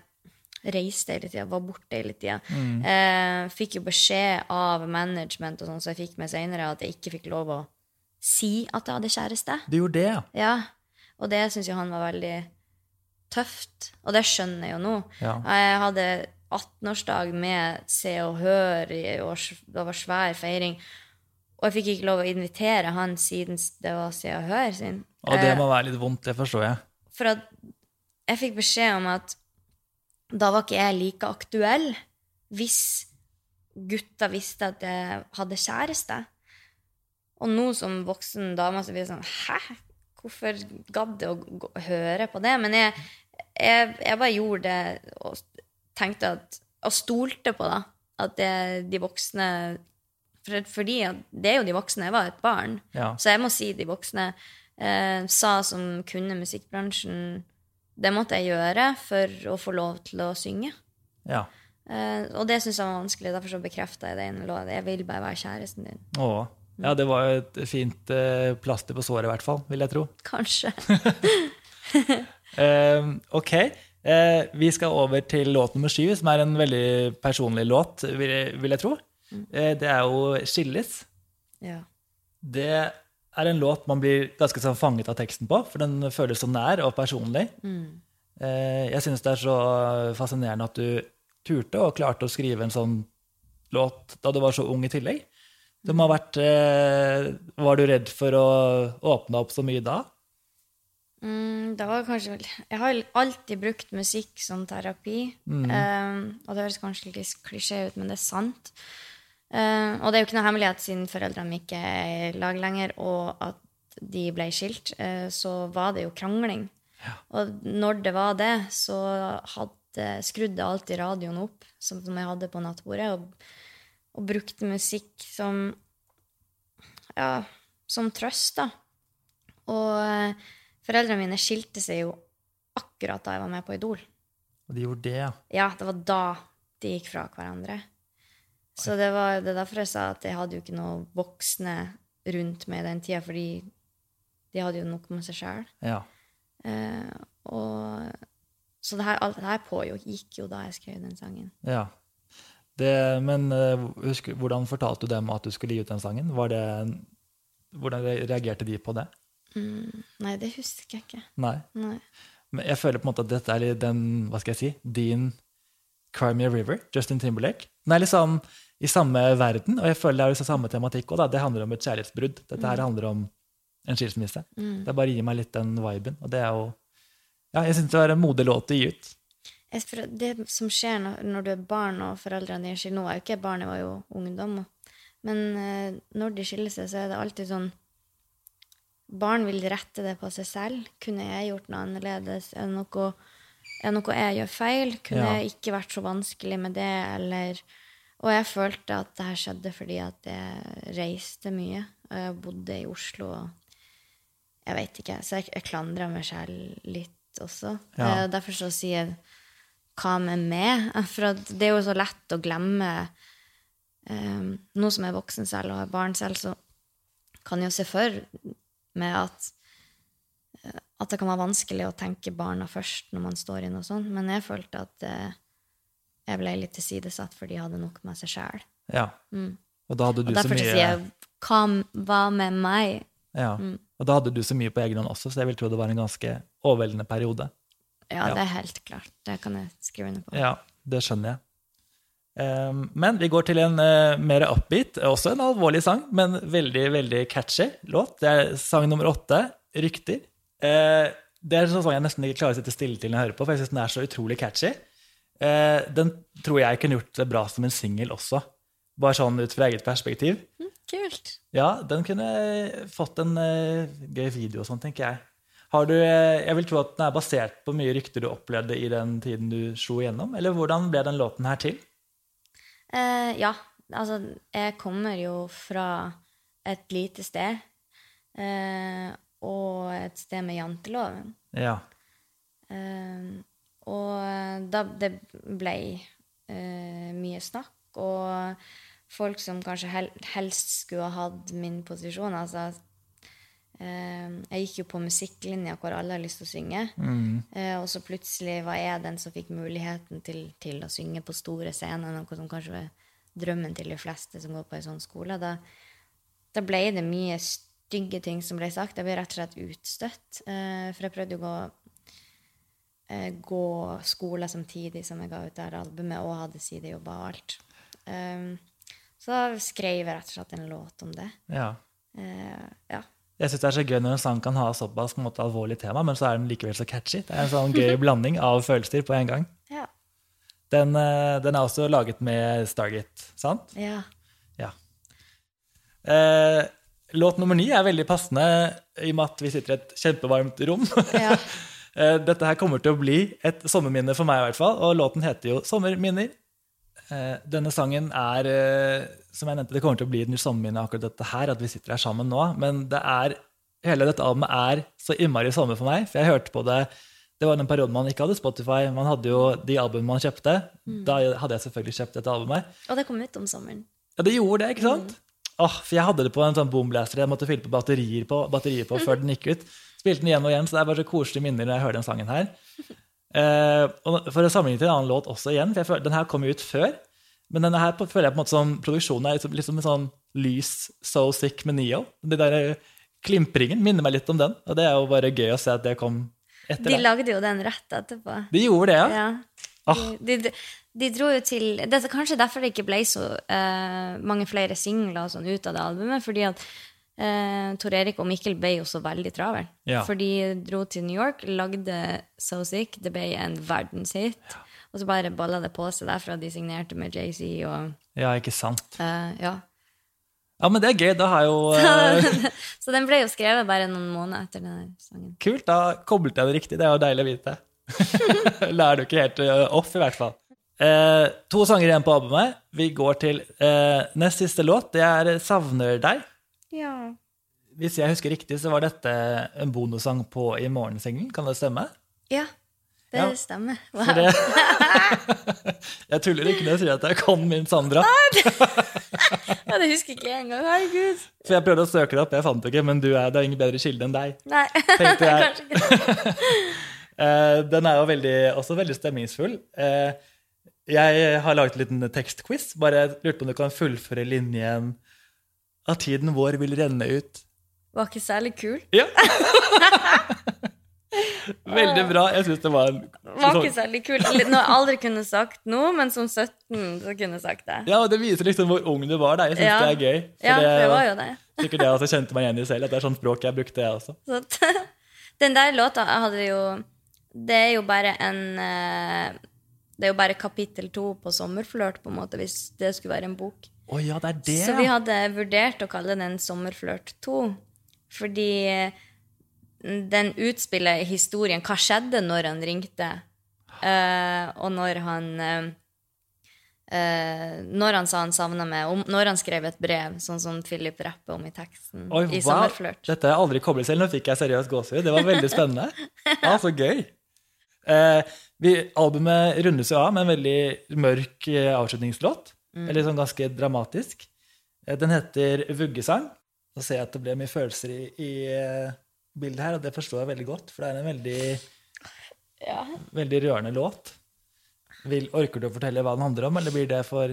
reiste hele tida, var borte hele tida. Eh, fikk jo beskjed av management og sånn, så jeg fikk med senere at jeg ikke fikk lov å si at jeg hadde kjæreste. Du gjorde det, ja. Ja, Og det syns jo han var veldig tøft. Og det skjønner jeg jo nå. Ja. Jeg hadde 18-årsdag med Se og Hør, det var svær feiring. Og jeg fikk ikke lov å invitere han siden det var Se og Hør sin. Og det Eh, må være litt vondt, det forstår jeg. For at jeg fikk beskjed om at da var ikke jeg like aktuell hvis gutta visste at jeg hadde kjæreste. Og nå som voksen dame så blir det sånn Hæ? Hvorfor gadd jeg å høre på det? Men jeg, jeg, jeg bare gjorde det og tenkte at Og stolte på da, at det de voksne for, Fordi det er jo de voksne. Jeg var et barn. Ja. Så jeg må si de voksne eh, sa som kunne musikkbransjen Det måtte jeg gjøre for å få lov til å synge. Ja. Uh, og det syns jeg var vanskelig. Derfor så bekrefta jeg det i en låt. Jeg vil bare være kjæresten din. Åh. Ja, det var jo et fint uh, plaster på såret, i hvert fall, vil jeg tro. Kanskje. uh, *laughs* ok. Eh, vi skal over til låt nummer syv, som er en veldig personlig låt, vil jeg, vil jeg tro. Eh, det er jo 'Skilles'. ja. Det er en låt man blir ganske sånn fanget av teksten på, for den føles så nær og personlig. Eh, jeg syns det er så fascinerende at du turte og klarte å skrive en sånn låt da du var så ung i tillegg. Det må ha vært, eh, var du redd for å åpne opp så mye da? Mm, det var kanskje vel Jeg har alltid brukt musikk som terapi. Eh, og det høres kanskje litt klisjé ut, men det er sant. Eh, og det er jo ikke noe hemmelighet siden foreldrene ikke er i lag lenger, og at de ble skilt, uh, så var det jo krangling. Og når det var det, så hadde, skrudde jeg alltid radioen opp, som, som jeg hadde på nattbordet, og, og brukte musikk som Ja, som trøst, da. Og uh, foreldrene mine skilte seg jo akkurat da jeg var med på Idol. Og de gjorde det, ja. Ja, det var da de gikk fra hverandre. Så det var det er derfor jeg sa at jeg hadde jo ikke noen voksne rundt meg den tida, fordi de hadde jo nok med seg sjøl. ja. Eh, og så det her, alt det her pågikk jo da jeg skrev den sangen. ja. Det, men eh, husk, hvordan fortalte du dem at du skulle gi ut den sangen? Var det, hvordan reagerte de på det? Mm, nei, det husker jeg ikke. Nei. Nei. Men jeg føler på en måte at dette er litt den, hva skal jeg si, din Crimea River, Justin Timberlake. Den er liksom i samme verden, og jeg føler det er liksom samme tematikk òg. Det handler om et kjærlighetsbrudd. Dette her handler om en skilsmisse. Det bare gir meg litt den viben, og det er jo Ja, jeg syns det var en modig låt å gi ut. Det som skjer når, du er barn og foreldrene dine skiller Nå er jo ikke barnet, var jo ungdom. Men eh, når de skiller seg, så er det alltid sånn Barn vil rette det på seg selv. Kunne jeg gjort noe annerledes? Er det noe, er det noe jeg gjør feil? Kunne Ja. jeg ikke vært så vanskelig med det? Eller Og jeg følte at det her skjedde fordi at jeg reiste mye. Og jeg bodde i Oslo. og Jeg vet ikke. Så jeg, jeg klandra meg selv litt også. Ja. Eh, Derfor så sier jeg hva med meg? *laughs* For at det er jo så lett å glemme um, Nå som jeg er voksen selv og har barn selv, så kan jeg jo se for meg at eh, at det kan være vanskelig å tenke barna først når man står i noe sånt. Men jeg følte at eh, jeg ble litt tilsidesatt, for de hadde nok med seg sjæl. Ja. Og da hadde du Og så derfor så mye sier jeg hva, hva med meg? ja. Og da hadde du så mye på egen hånd også, så jeg vil tro det var en ganske overveldende periode. Ja, Ja. det er helt klart. Det kan jeg skrive under på. Ja, det skjønner jeg. Um, men vi går til en uh, mer upbeat, også en alvorlig sang, men veldig veldig catchy låt. Det er sang nummer åtte, 'Rykter'. Uh, det er en sånn sang jeg nesten ikke klarer å sitte stille til når jeg hører på, for jeg syns den er så utrolig catchy. Eh, den tror jeg kunne gjort det bra som en singel også, bare sånn ut fra eget perspektiv. Kult. Ja, den kunne fått en uh, gøy video og sånn, tenker jeg. Har du, eh, jeg vil tro at den er basert på mye rykter du opplevde i den tiden du slo igjennom, eller hvordan ble den låten her til? Uh, ja, altså, jeg kommer jo fra et lite sted. Uh, og et sted med janteloven. Ja. Eh, og da det ble eh, mye snakk, og folk som kanskje hel helst skulle ha hatt min posisjon altså eh, Jeg gikk jo på musikklinja hvor alle har lyst til å synge. Eh, og så plutselig var jeg den som fikk muligheten til, til å synge på store scener, noe som kanskje var drømmen til de fleste som går på en sånn skole. Da, da ble det mye stygge ting som ble sagt. Jeg ble rett og slett utstøtt. Eh, for jeg prøvde å gå, eh, gå skole samtidig som jeg ga ut det albumet, og hadde sidejobber og alt. Um, så da skrev jeg rett og slett en låt om det. ja. Uh, ja. Jeg syns det er så gøy når en sang kan ha såpass måte, alvorlig tema, men så er den likevel så catchy. Det er en sånn gøy blanding av følelser på en gang. Ja. Den, eh, den er også laget med Stargate, sant? ja. Ja. Uh, låt nummer ni er veldig passende i og med at vi sitter i et kjempevarmt rom. Ja. *laughs* Eh, Dette her kommer til å bli et sommerminne for meg, i hvert fall. Og låten heter jo 'Sommerminner'. Eh, denne sangen er, eh, som jeg nevnte, det kommer til å bli et sommerminne akkurat dette her, at vi sitter her sammen nå. Men det er, hele dette albumet er så innmari sommer for meg, for jeg hørte på det det var den perioden man ikke hadde Spotify. Man hadde jo de albumene man kjøpte. Da hadde jeg selvfølgelig kjøpt dette albumet. Og det kom ut om sommeren. Ja, det gjorde det, ikke sant? Åh, for jeg hadde det på en sånn boomblaster jeg måtte fylle på batterier på, batterier på før den gikk ut. Spilte den igjen og igjen, så det er bare så koselige minner når jeg hører den sangen her. Uh, og for å sammenligne til en annen låt også igjen, for jeg føler, den her kom jo ut før. Men denne her føler jeg på en måte som produksjonen er liksom, liksom en sånn lys So Sick med Neo. Den der eh, klimpringen minner meg litt om den, og det er jo bare gøy å se at det kom etter De lagde jo den rett etterpå. De gjorde det, ja. Ja. Ah. De, de, de dro jo til Det er kanskje derfor det ikke ble så uh, mange flere singler og sånn ut av det albumet. Fordi at eh, Tor Erik og Mikkel ble jo så veldig travel. Ja. For de dro til New York, lagde So Sick, det ble en verdenshit. Og så bare balla det på seg derfra. De signerte med JC og Ja, ikke sant. eh, Ja. Ja, men det er gøy. Da har jo *laughs* eh, Så den ble jo skrevet bare noen måneder etter den sangen. Kult, da koblet jeg det riktig. Det er jo deilig å vite. *laughs* Lærer du ikke helt eh, off, i hvert fall. Eh, to sanger igjen på albumet. Vi går til eh, nest siste låt. Det er 'Savner deg'. Ja. Hvis jeg husker riktig, så var dette en bonussang på I morgen-singelen. Kan det stemme? Ja, det Ja. stemmer. For det *laughs* Jeg tuller ikke når jeg sier at jeg kan min Sandra. *laughs* Ja, det husker ikke jeg engang. Herregud. For jeg prøvde å søke det opp, jeg fant det ikke, men du er, det er ingen bedre kilde enn deg. Nei, Tenkte jeg. *laughs* kanskje ikke. Eh, den er jo veldig, også veldig stemningsfull. Eh, jeg har laget en liten tekstquiz. Bare lurte på om du kan fullføre linjen at tiden vår vil renne ut. Var ikke særlig kul. Ja! *laughs* Veldig bra. Jeg syns det var en Var ikke særlig kul. Noe jeg aldri kunne sagt noe, men som 17 så kunne jeg sagt det. Ja, og Det viser liksom hvor ung du var. da. Jeg syns Ja. det er gøy. For Ja, det, det var jo det. sikkert jeg også kjente meg igjen i selv. At det er sånn språk jeg brukte, jeg også. Så *laughs* den der låta hadde jo Det er jo bare en eh, Det er jo bare kapittel to på Sommerflørt, på en måte, hvis det skulle være en bok. Å ja, det er det, Så vi hadde vurdert å kalle den Sommerflørt 2, fordi den utspiller historien Hva skjedde når han ringte, Uh, og når han eh, Når han sa han savna meg, og når han skrev et brev, sånn som Philip rapper om i teksten Oi, i wow. Sommerflørt. Dette har jeg aldri koblet selv. Nå fikk jeg seriøst gåsehud. Det var veldig spennende. Ja, så gøy. Uh, vi, albumet rundes jo av med en veldig mørk eh, avslutningslåt. Eller sånn ganske dramatisk. Eh, den heter 'Vuggesang'. Så ser jeg at det ble mye følelser i, i eh, bildet her, og det forstår jeg veldig godt, for det er en veldig, Ja. veldig rørende låt. Vil, orker du å fortelle hva den handler om, eller blir det for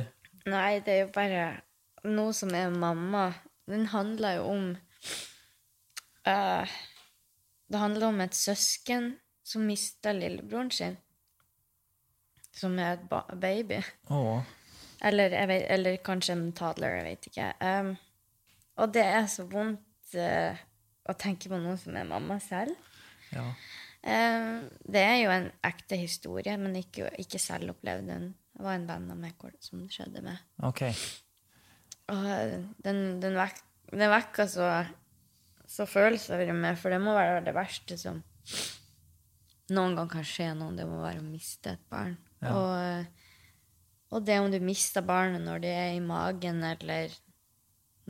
Nei, det er jo bare noe som er mamma. Den handler jo om uh, Det handler om et søsken som mista lillebroren sin. Som er et ba baby. Å, Eller, vet, eller kanskje en toddler, jeg vet ikke. Um, og det er så vondt uh, å tenke på noe som er mamma selv. ja. Um, det er jo en ekte historie, men ikke, ikke selvopplevd. Den det var en venn av meg som det skjedde med. Ok. Og den, den, vek, den vekker så, så følelser i meg, for det må være det verste som noen gang kan skje noen. Det må være å miste et barn. Og, og det om du mister barnet når det er i magen, eller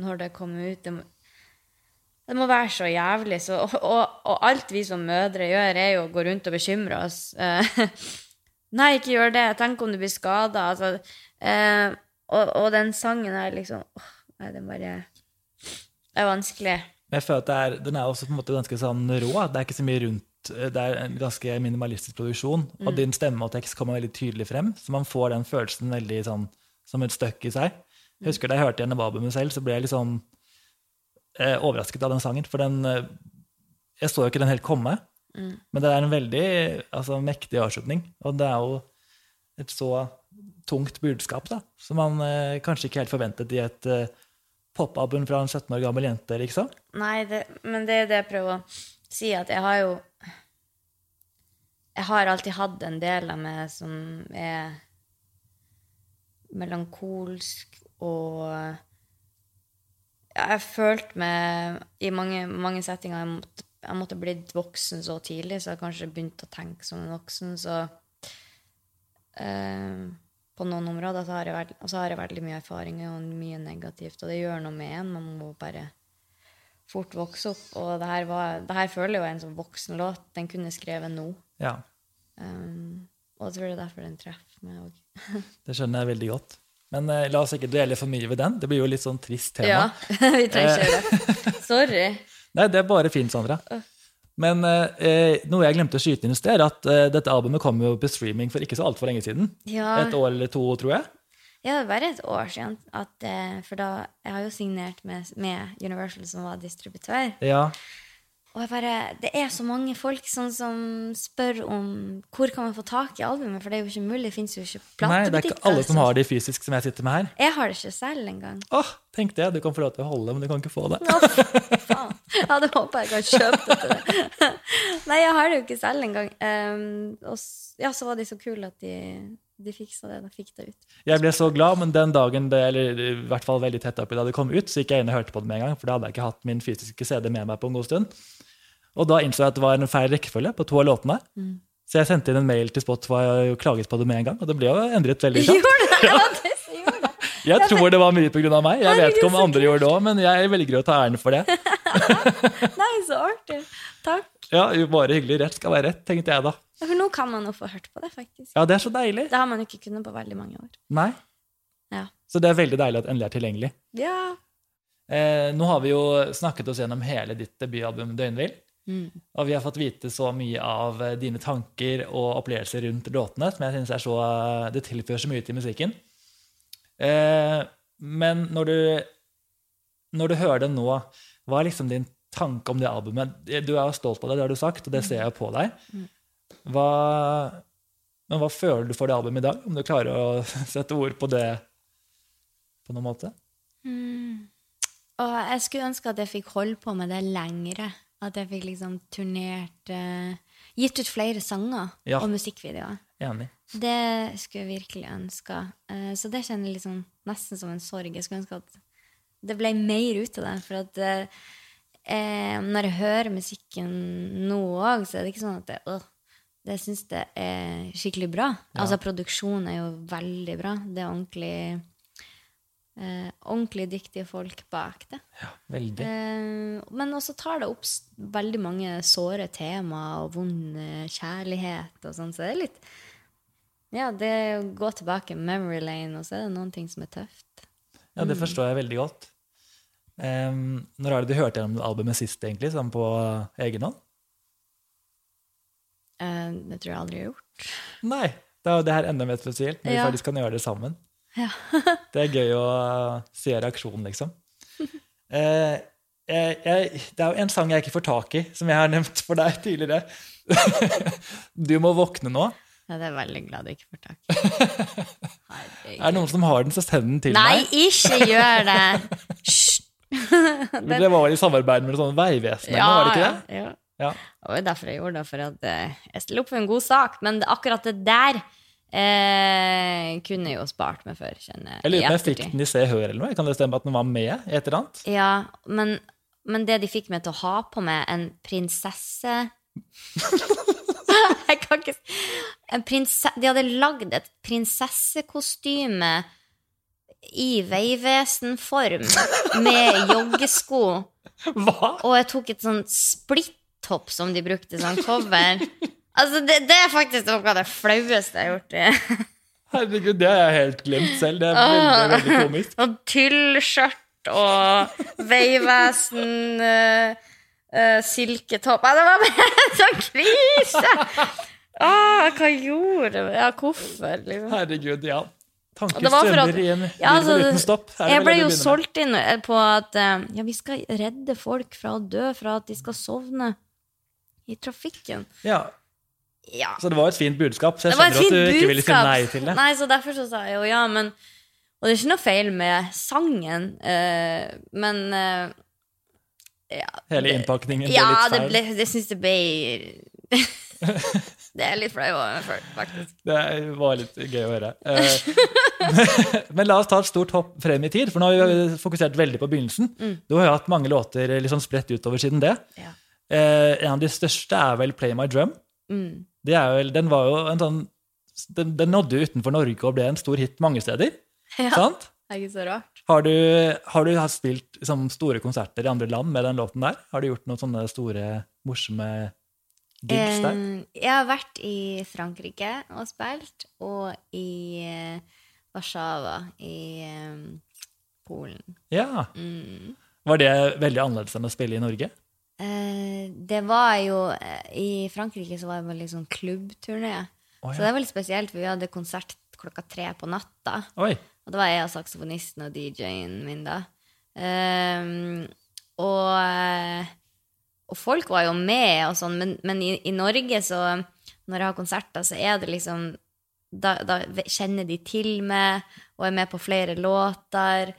når det kommer ut det må, det må være så jævlig. Så, og, og, og alt vi som mødre gjør, er jo å gå rundt og bekymre oss. Eh, *laughs* Nei, ikke gjør det. Tenk om du blir skada. Altså, eh, og, og den sangen er liksom åh, Nei, den bare Det er vanskelig. Jeg føler at er, Den er også på en måte ganske sånn rå. Det er ikke så mye rundt Det er en ganske minimalistisk produksjon. Og din stemme og tekst kommer veldig tydelig frem, så man får den følelsen veldig sånn som et støkk i seg. Jeg husker Da jeg hørte gjennom albumet selv, så ble jeg litt sånn eh, overrasket av den sangen. For den eh, Jeg så jo ikke den helt komme. Men det er en veldig altså, mektig avslutning. Og det er jo et så tungt budskap da, som man eh, kanskje ikke helt forventet i et eh, popalbum fra en 17 år gammel jente, liksom. Nei, det, men det er det jeg prøver å si, at jeg har jo Jeg har alltid hatt en del av meg som er melankolsk og Jeg har følt meg i mange, mange settinger jeg måtte, jeg måtte blitt voksen så tidlig, så jeg har kanskje begynt å tenke som en voksen, så eh, på noen områder så har, jeg så har jeg veldig mye erfaring og mye negativt, og det gjør noe med en. Man må bare fort vokse opp. Og det her, var, det her føler jo en sånn voksen låt. Den kunne skrevet nå. Ja, Um, og jeg tror det er derfor den treffer meg òg. *laughs* det skjønner jeg veldig godt. Men eh, la oss ikke dvele for mye ved den. Det blir jo litt sånn trist tema. Ja, *laughs* vi trenger ikke gjøre det. *laughs* Sorry. Nei, det er bare fint, Sandra. Men eh, noe jeg glemte å skyte inn i sted, er at eh, dette albumet kom jo på streaming for ikke så altfor lenge siden. Ja, Et år eller to, tror jeg. Ja, det er bare et år siden. At, eh, for da Jeg har jo signert med, med Universal, som var distributør. Ja, Og jeg bare, det er så mange folk sånn, som spør om hvor kan man få tak i albumet, for det er jo ikke mulig. Det fins jo ikke Nei, det er ikke alle som har det fysisk som jeg sitter med her. Jeg har det ikke selv engang. Åh, tenk det, du kan få lov til å holde, men du kan ikke få det. Å, faen. Jeg hadde håpa jeg kan kjøpe det til det. *laughs* Nei, jeg har det jo ikke selv engang. Um, og ja, så var de så kule at de, de fiksa det. De fikk det ut. Jeg ble så glad, men den dagen det, eller i hvert fall veldig tett oppi da det kom ut, så gikk jeg inn og hørte på det med en gang, for da hadde jeg ikke hatt min fysiske CD med meg på en god stund. Og da innså jeg at det var en feil rekkefølge på to av låtene. Mm. Så jeg sendte inn en mail til Spotify og klaget på det med en gang, og det ble jo endret veldig kjapt. Gjorde det? ja, det gjorde det. Jeg tror det var mye av meg. Jeg vet ikke om andre gjorde det òg, men jeg velger å ta æren for det. *laughs* Nei, så artig. Takk. Ja, Bare hyggelig. Rett skal være rett, tenkte jeg da. Ja, For nå kan man jo få hørt på det, faktisk. Ja, det er så deilig. Det har man jo ikke kunnet på veldig mange år. Nei. Ja. Så det er veldig deilig at endelig er tilgjengelig. Ja. Eh, nå har vi jo snakket oss gjennom hele ditt debutalbum Døgnvill. Mm. Og vi har fått vite så mye av eh, dine tanker og opplevelser rundt låtene, som jeg synes er så, eh, det tilfører så mye til musikken. Eh, men når du, når du hører det nå, hva er liksom din tanke om det albumet? Du er stolt av det, det har du sagt, og det ser jeg på deg. Hva, men hva føler du for det albumet i dag? Om du klarer å *laughs* sette ord på det på noen måte? Og jeg skulle ønske at jeg fikk holde på med det lengre. At jeg fikk liksom turnert uh, Gitt ut flere sanger Ja. og musikkvideoer. Enig. Det skulle jeg virkelig ønska. Uh, så det kjenner jeg liksom nesten som en sorg. Jeg skulle ønske at det ble mer ut av det. For at eh, eh, når jeg hører musikken nå òg, så er det ikke sånn at jeg, øh, det syns det er skikkelig bra. Altså produksjonen er jo veldig bra. Det er ordentlig eh, ordentlig dyktige folk bak det. Ja, veldig. Eh, men også tar det opp veldig mange såre temaer og vond eh, kjærlighet og sånn, så det er litt Ja, det er å gå tilbake memory lane, og så er det noen ting som er tøft. Ja, det forstår jeg veldig godt. Em, når har du hørt gjennom albumet sist, egentlig? Sånn på egen hånd? Uh, det tror jeg aldri jeg har gjort. Nei. Da er jo det her enda mer spesielt, når vi faktisk kan gjøre det sammen. Ja. *laughs* Det er gøy å se reaksjonen, liksom. Uh, jeg, jeg, det er jo en sang jeg ikke får tak i, som jeg har nevnt for deg tidligere. *laughs* du må våkne nå. Ja, det er veldig glad du ikke får tak i. Herregud. *laughs* Er det noen som har den, så send den til Nei, meg. ikke gjør det! Hysj! *laughs* Det var vel i samarbeid med sånn Vegvesenet, Ja, var det ikke det? ja. Ja. Det var jo derfor jeg gjorde det, for at eh, jeg stiller opp for en god sak. Men akkurat det der eh, kunne jeg jo spart meg for, kjenner Jeg lurer på om jeg fikk den i Se Hør eller noe. Kan det stemme at den var med i et eller annet? Ja, men, men det de fikk meg til å ha på meg en prinsesse *laughs* Jeg kan ikke en prinsesse De hadde lagd et prinsessekostyme i Vegvesen-form med joggesko. Hva? Og jeg tok et sånn splitt-topp som de brukte som cover. Altså, det, det er faktisk noe av det flaueste jeg har gjort. Herregud, det har jeg helt glemt selv. Det er veldig, veldig komisk. Og tyllskjørt og Vegvesen uh, silketopp. Nei, det var bare en sånn krise! Ah, hva gjorde jeg? Ja, hvorfor? Liksom. Herregud, ja. Tanker det strømmer i en Ja, altså, uten stopp. Jeg ble jo solgt inn eh, på at eh, ja, vi skal redde folk fra å dø, fra at de skal sovne i trafikken. Ja, Ja, Så det var et fint budskap, så jeg Det skjønner at du du ikke ville si nei til det. Nei, så derfor så sa jeg jo ja, men Og det er ikke noe feil med sangen, uh, men uh, ja, Hele innpakningen ble Ja, litt det feil. ble, det syns jeg ble *laughs* Det er litt flau over, faktisk. Det var litt gøy å høre. Eh, *laughs* Men la oss ta et stort hopp frem i tid, for nå har vi fokusert veldig på begynnelsen. Du har hatt mange låter sånn spredt utover siden det. Ja. Eh, En av de største er vel Play My Drum. Mm. Det er vel, den var jo en sånn den, den nådde utenfor Norge og ble en stor hit mange steder. *laughs* Ja. Sant? Det er ikke så rart. Har du, har du spilt liksom, store konserter i andre land med den låten der? Har du gjort noen sånne store, morsomme gigs der? Jeg har vært i Frankrike og spilt, og i eh, Warszawa i Polen. Ja. Mm. Var det veldig annerledes enn å spille i Norge? Eh, det var jo eh, I Frankrike så var det vel liksom klubbturné. Å, Så det er veldig spesielt, for vi hadde konsert klokka tre på natta. Oi. Og det var jeg og saksofonisten og DJ-en min, da. Um, og, og folk var jo med og sånn, men, men i, i Norge, så når jeg har konserter, så er det liksom Da, da kjenner de til meg og er med på flere låter.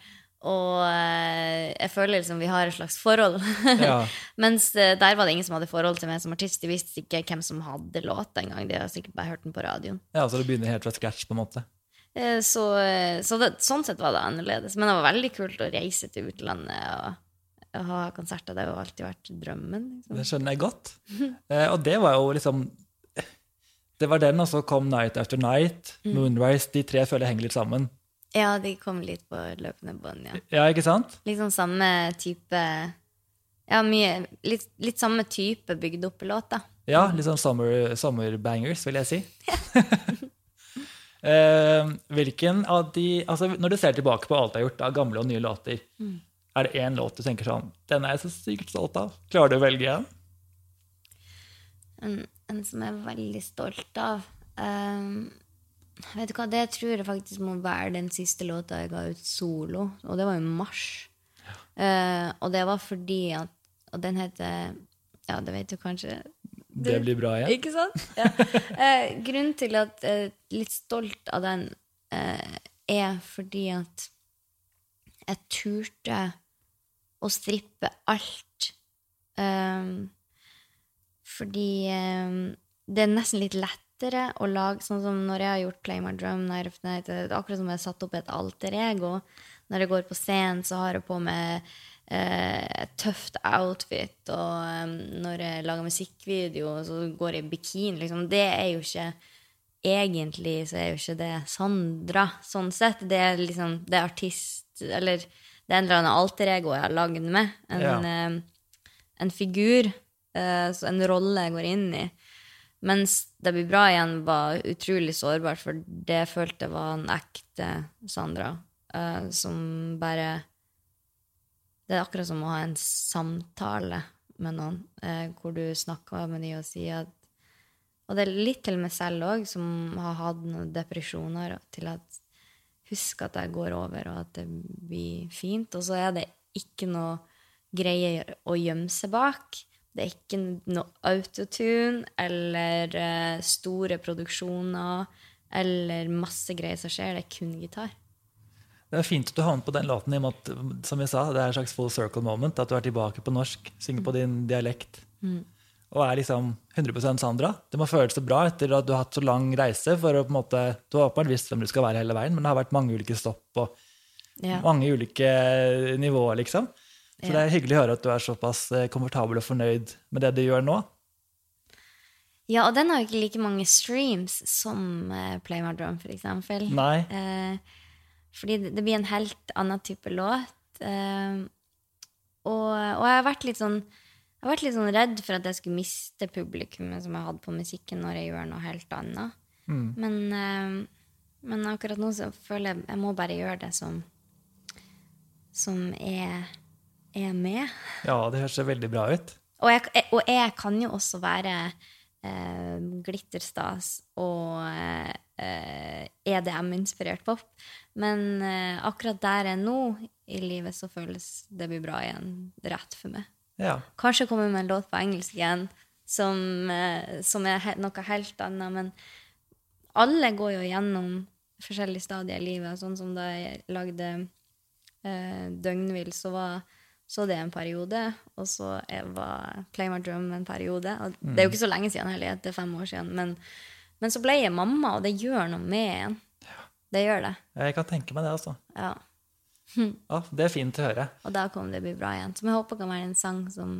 Og eh, jeg føler liksom vi har et slags forhold. Ja. *laughs* Mens eh, der var det ingen som hadde forhold til meg som artist. De visste ikke hvem som hadde låta engang. De har sikkert bare hørt den på radioen. ja, så det begynner helt fra scratch, på en måte. Eh, Så, så det, sånn sett var det annerledes. Men det var veldig kult å reise til utlandet og, og ha konserter. Det har jo alltid vært drømmen. Liksom. Det skjønner jeg godt. *laughs* Eh, og det var jo liksom Det var den, og så kom Night After Night, Moonrise. De tre føler jeg henger litt sammen. Ja, de kom litt på løpende bånd, ja. Ja, ikke sant? Liksom samme type Ja, mye Litt, litt samme type bygd opp låt, da. Ja, litt sånn summer, summer bangers, vil jeg si. *laughs* eh, hvilken av de altså Når du ser tilbake på alt du har gjort av gamle og nye låter, er det én låt du tenker sånn Den er jeg så sykt stolt av. Klarer du å velge en? En, en som jeg er veldig stolt av. Um, vet du hva, Det tror jeg faktisk må være den siste låta jeg ga ut solo, og det var i mars. Eh, og det var fordi at Og den heter Ja, det vet du kanskje. Det blir bra igjen. Ikke sant? Ja. Uh, grunnen til at jeg er litt stolt av den, eh, er fordi at jeg turte å strippe alt. Um, fordi um, det er nesten litt lettere å lage Sånn som når jeg har gjort Play My Drum After Night, det er akkurat som jeg har satt opp et alter ego. Når jeg går på scenen, så har jeg på meg et et tøft outfit. Og um, når jeg lager musikkvideo, så går jeg i bikini. Liksom. Det er jo ikke Egentlig så er jo ikke det Sandra, sånn sett. Det er liksom Det er artist Eller det er en eller annen alter ego jeg har lagd med. En, Ja. eh, en figur. eh, så en rolle jeg går inn i. Mens Det blir bra igjen var utrolig sårbart, for det jeg følte var en ekte Sandra. eh, som bare Det er akkurat som å ha en samtale med noen, hvor du snakker med dem og sier at Og det er litt til meg selv òg, som har hatt noen depresjoner, til at husk at det går over, og at det blir fint. Og så er det ikke noe greier å gjemme seg bak. Det er ikke noe autotune eller eh, store produksjoner eller masse greier som skjer. Det er kun gitar. Det er fint at du havnet på den låten, i at som jeg sa, det er en slags full circle moment. At du er tilbake på norsk, synger på din dialekt. Og er liksom 100% Sandra. Det må føles så bra etter at du har hatt så lang reise. for å på en måte, Du har åpenbart visst hvem du skal være hele veien, men det har vært mange ulike stopp og Ja. mange ulike nivåer, liksom. Så Ja. det er hyggelig å høre at du er såpass eh, komfortabel og fornøyd med det du gjør nå. Ja, og den har jo ikke like mange streams som eh, Play My Drum, for eksempel. Nei. Eh, fordi det, det blir en helt annen type låt. Eh, og, og jeg har vært litt sånn jeg har vært litt sånn redd for at jeg skulle miste publikummet som jeg hadde på musikken, når jeg gjør noe helt annet. Men, eh, men akkurat nå så føler jeg jeg må bare gjøre det som, som er, er med. Ja, det høres veldig bra ut. Og jeg, og jeg kan jo også være eh, glitterstas og eh, EDM-inspirert pop. Men eh, akkurat der jeg er nå i livet, så føles det blir bra igjen rett for meg. Ja. Kanskje komme med en låt på engelsk igjen som, eh, som er noe helt annet. Men alle går jo gjennom forskjellige stadier i livet. Sånn som da jeg lagde eh, Døgnvill, så var så det en periode. Og så var Play My Drum en periode. Og det er jo ikke så lenge siden heller, det er fem år siden. Men, men så ble jeg mamma, og det gjør noe med en. Det gjør det. Jeg kan tenke meg det, altså. Ja. Ja, det er fint å høre. Og da kommer det bli bra igjen. Som jeg håper kan være en sang som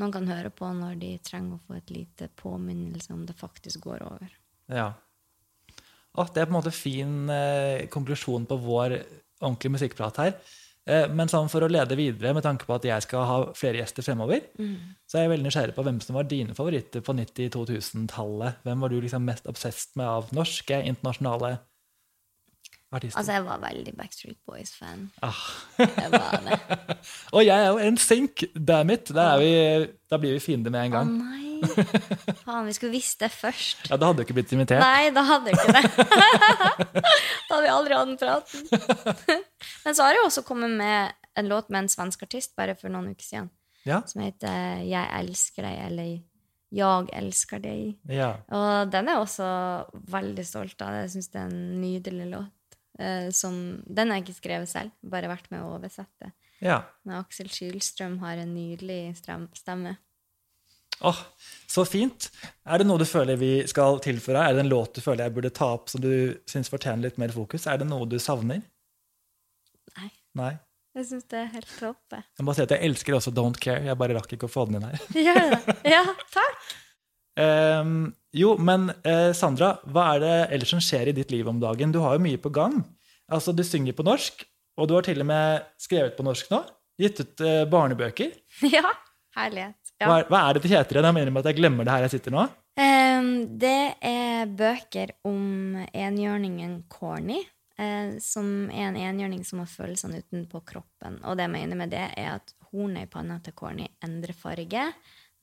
noen kan høre på når de trenger å få et lite påminnelse om det faktisk går over. Ja. Å, det er på en måte fin eh, konklusjon på vår ordentlige musikkprat her. Eh, men sånn for å lede videre, med tanke på at jeg skal ha flere gjester fremover, så er jeg veldig nysgjerrig på hvem som var dine favoritter på 90-2000-tallet. Hvem var du liksom mest obsessed med av norske, internasjonale artister? Altså, jeg var veldig Backstreet Boys-fan. ah. Jeg var det. *laughs* Og jeg er jo en sink, damn it! Da, vi, da blir vi fiender med en gang. Å oh, nei! Faen, vi skulle visst det først. *laughs* Ja, Da hadde du ikke blitt invitert. Nei, da hadde jeg ikke det. *laughs* da hadde vi aldri hatt den praten. Men så har jeg også kommet med en låt med en svensk artist bare for noen uker siden, Ja, som heter 'Jeg elsker deg', eller 'Jag elsker deg'. ja. Og den er jeg også veldig stolt av. Jeg syns det er en nydelig låt. Eh, som, den har jeg ikke skrevet selv, bare vært med å oversette. ja. Men Aksel Skylstrøm har en nydelig stemme. Åh, så fint. Er det noe du føler vi skal tilføre? Er det en låt du føler jeg burde ta opp som du syns fortjener litt mer fokus? Er det noe du savner? Nei, Nei. jeg syns det er helt topp. jeg. Må si at jeg elsker også Don't Care. Jeg bare rakk ikke å få den inn her. Gjør det? *laughs* Ja, takk! Ehm, jo, men eh, Sandra, hva er det ellers som skjer i ditt liv om dagen? Du har jo mye på gang. Altså, Du synger på norsk, og du har til og med skrevet på norsk nå. Gitt ut eh, barnebøker. *laughs* Ja, herlighet. Ja. Hva, er, hva er det det heter igjen? Jeg mener med at jeg glemmer det her jeg sitter nå. Um, det er bøker om enhjørningen Corny, eh, som er en enhjørning som har følelsene utenpå kroppen. Og det jeg mener med det, er at hornet i panna til Corny endrer farge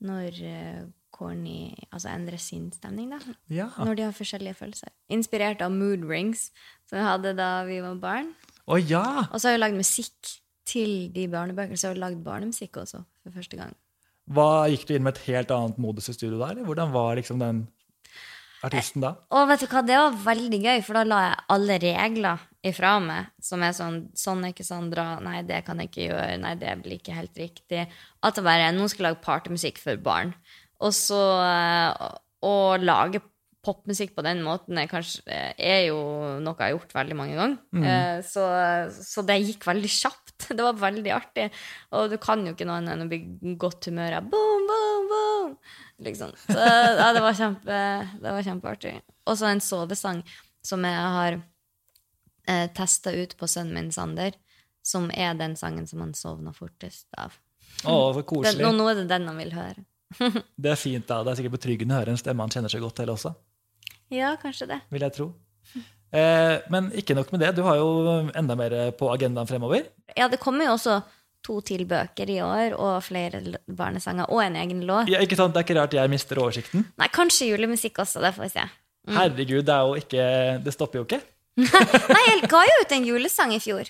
når eh, Corny altså endrer sinnsstemning, da. Ja. Når de har forskjellige følelser. Inspirert av mood rings, som vi hadde da vi var barn. Å ja! Og så har jeg lagd musikk til de barnebøkene. Så jeg har lagd barnemusikk også, for første gang. Hva Gikk du inn med et helt annet modus i studio da? eller Hvordan var liksom den artisten da? Og vet du hva, det var veldig gøy, for da la jeg alle regler ifra meg, som er sånn Sånn er ikke Sandra. Nei, det kan jeg ikke gjøre. Nei, det blir ikke helt riktig. At det bare Noen skal lage partymusikk for barn. Og så eh, Å lage popmusikk på den måten er, kanskje, er jo noe jeg har gjort veldig mange ganger. Eh, Så, så det gikk veldig kjapt. *laughs* Det var veldig artig. Og du kan jo ikke noe annet enn å bli godt humør av boom, boom, boom. Liksom. Så ja, det var, kjempe, det var kjempeartig. Og så en sovesang som jeg har eh, testa ut på sønnen min Sander, som er den sangen som han sovna fortest av. Å, så Den, nå, nå er det den han vil høre. *laughs* Det er fint da. Det er sikkert betryggende å høre en stemme han kjenner seg godt til også. Ja, kanskje det. vil jeg tro. Eh, men ikke nok med det. Du har jo enda mer på agendaen fremover. Ja, det kommer jo også to til bøker i år, og flere barnesanger, og en egen låt. Ja, ikke sant? Det er ikke rart jeg mister oversikten. Nei, kanskje julemusikk også, det får vi se. Herregud, det er jo ikke Det stopper jo ikke. *laughs* Nei, jeg ga jo ut en julesang i fjor.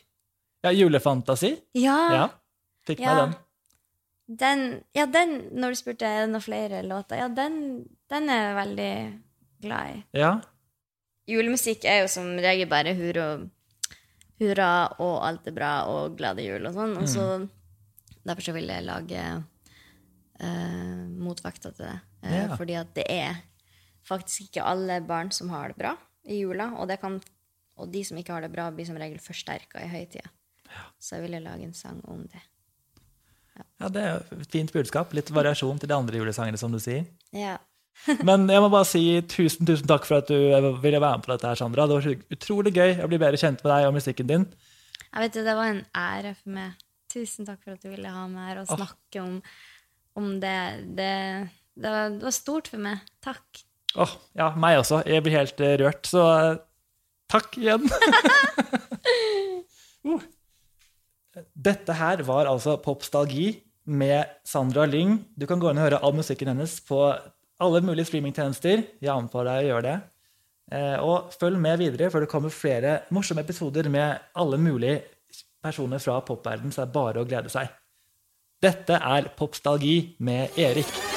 Ja, Julefantasi. Ja, Ja. Fikk Ja. meg den. Den, ja, den når du spurte er det noen flere låter, ja, den, den er jeg veldig glad i. Ja. Julemusikk er jo som regel bare hurra, hurra og alt er bra og glade jul og sånn. Og så derfor så vil jeg lage uh, motvekter til det. Uh, Ja. Fordi at det er faktisk ikke alle barn som har det bra i jula. Og, det kan, og de som ikke har det bra, blir som regel forsterka i høytida. Så jeg ville lage en sang om det. Ja, det er jo et fint budskap. Litt variasjon til de andre julesangene, som du sier. Ja. *laughs* Men jeg må bare si tusen tusen takk for at du ville være med på dette, her, Sandra. Det var utrolig gøy å bli bedre kjent med deg og musikken din. Jeg vet jo, det var en ære for meg. Tusen takk for at du ville ha meg her og snakke om, om det. Det, det, var, det var stort for meg. Takk. Åh, ja, meg også. Jeg blir helt eh, rørt, så eh, takk igjen. *laughs* *laughs* Uh. Dette her var altså Popstalgi med Sandra Lyng. Du kan gå inn og høre all musikken hennes på alle mulige streamingtjenester. Jeg anbefaler deg å gjøre det. Eh, Og følg med videre, for det kommer flere morsomme episoder med alle mulige personer fra popverdenen, så det er bare å glede seg. Dette er Popstalgi med Erik.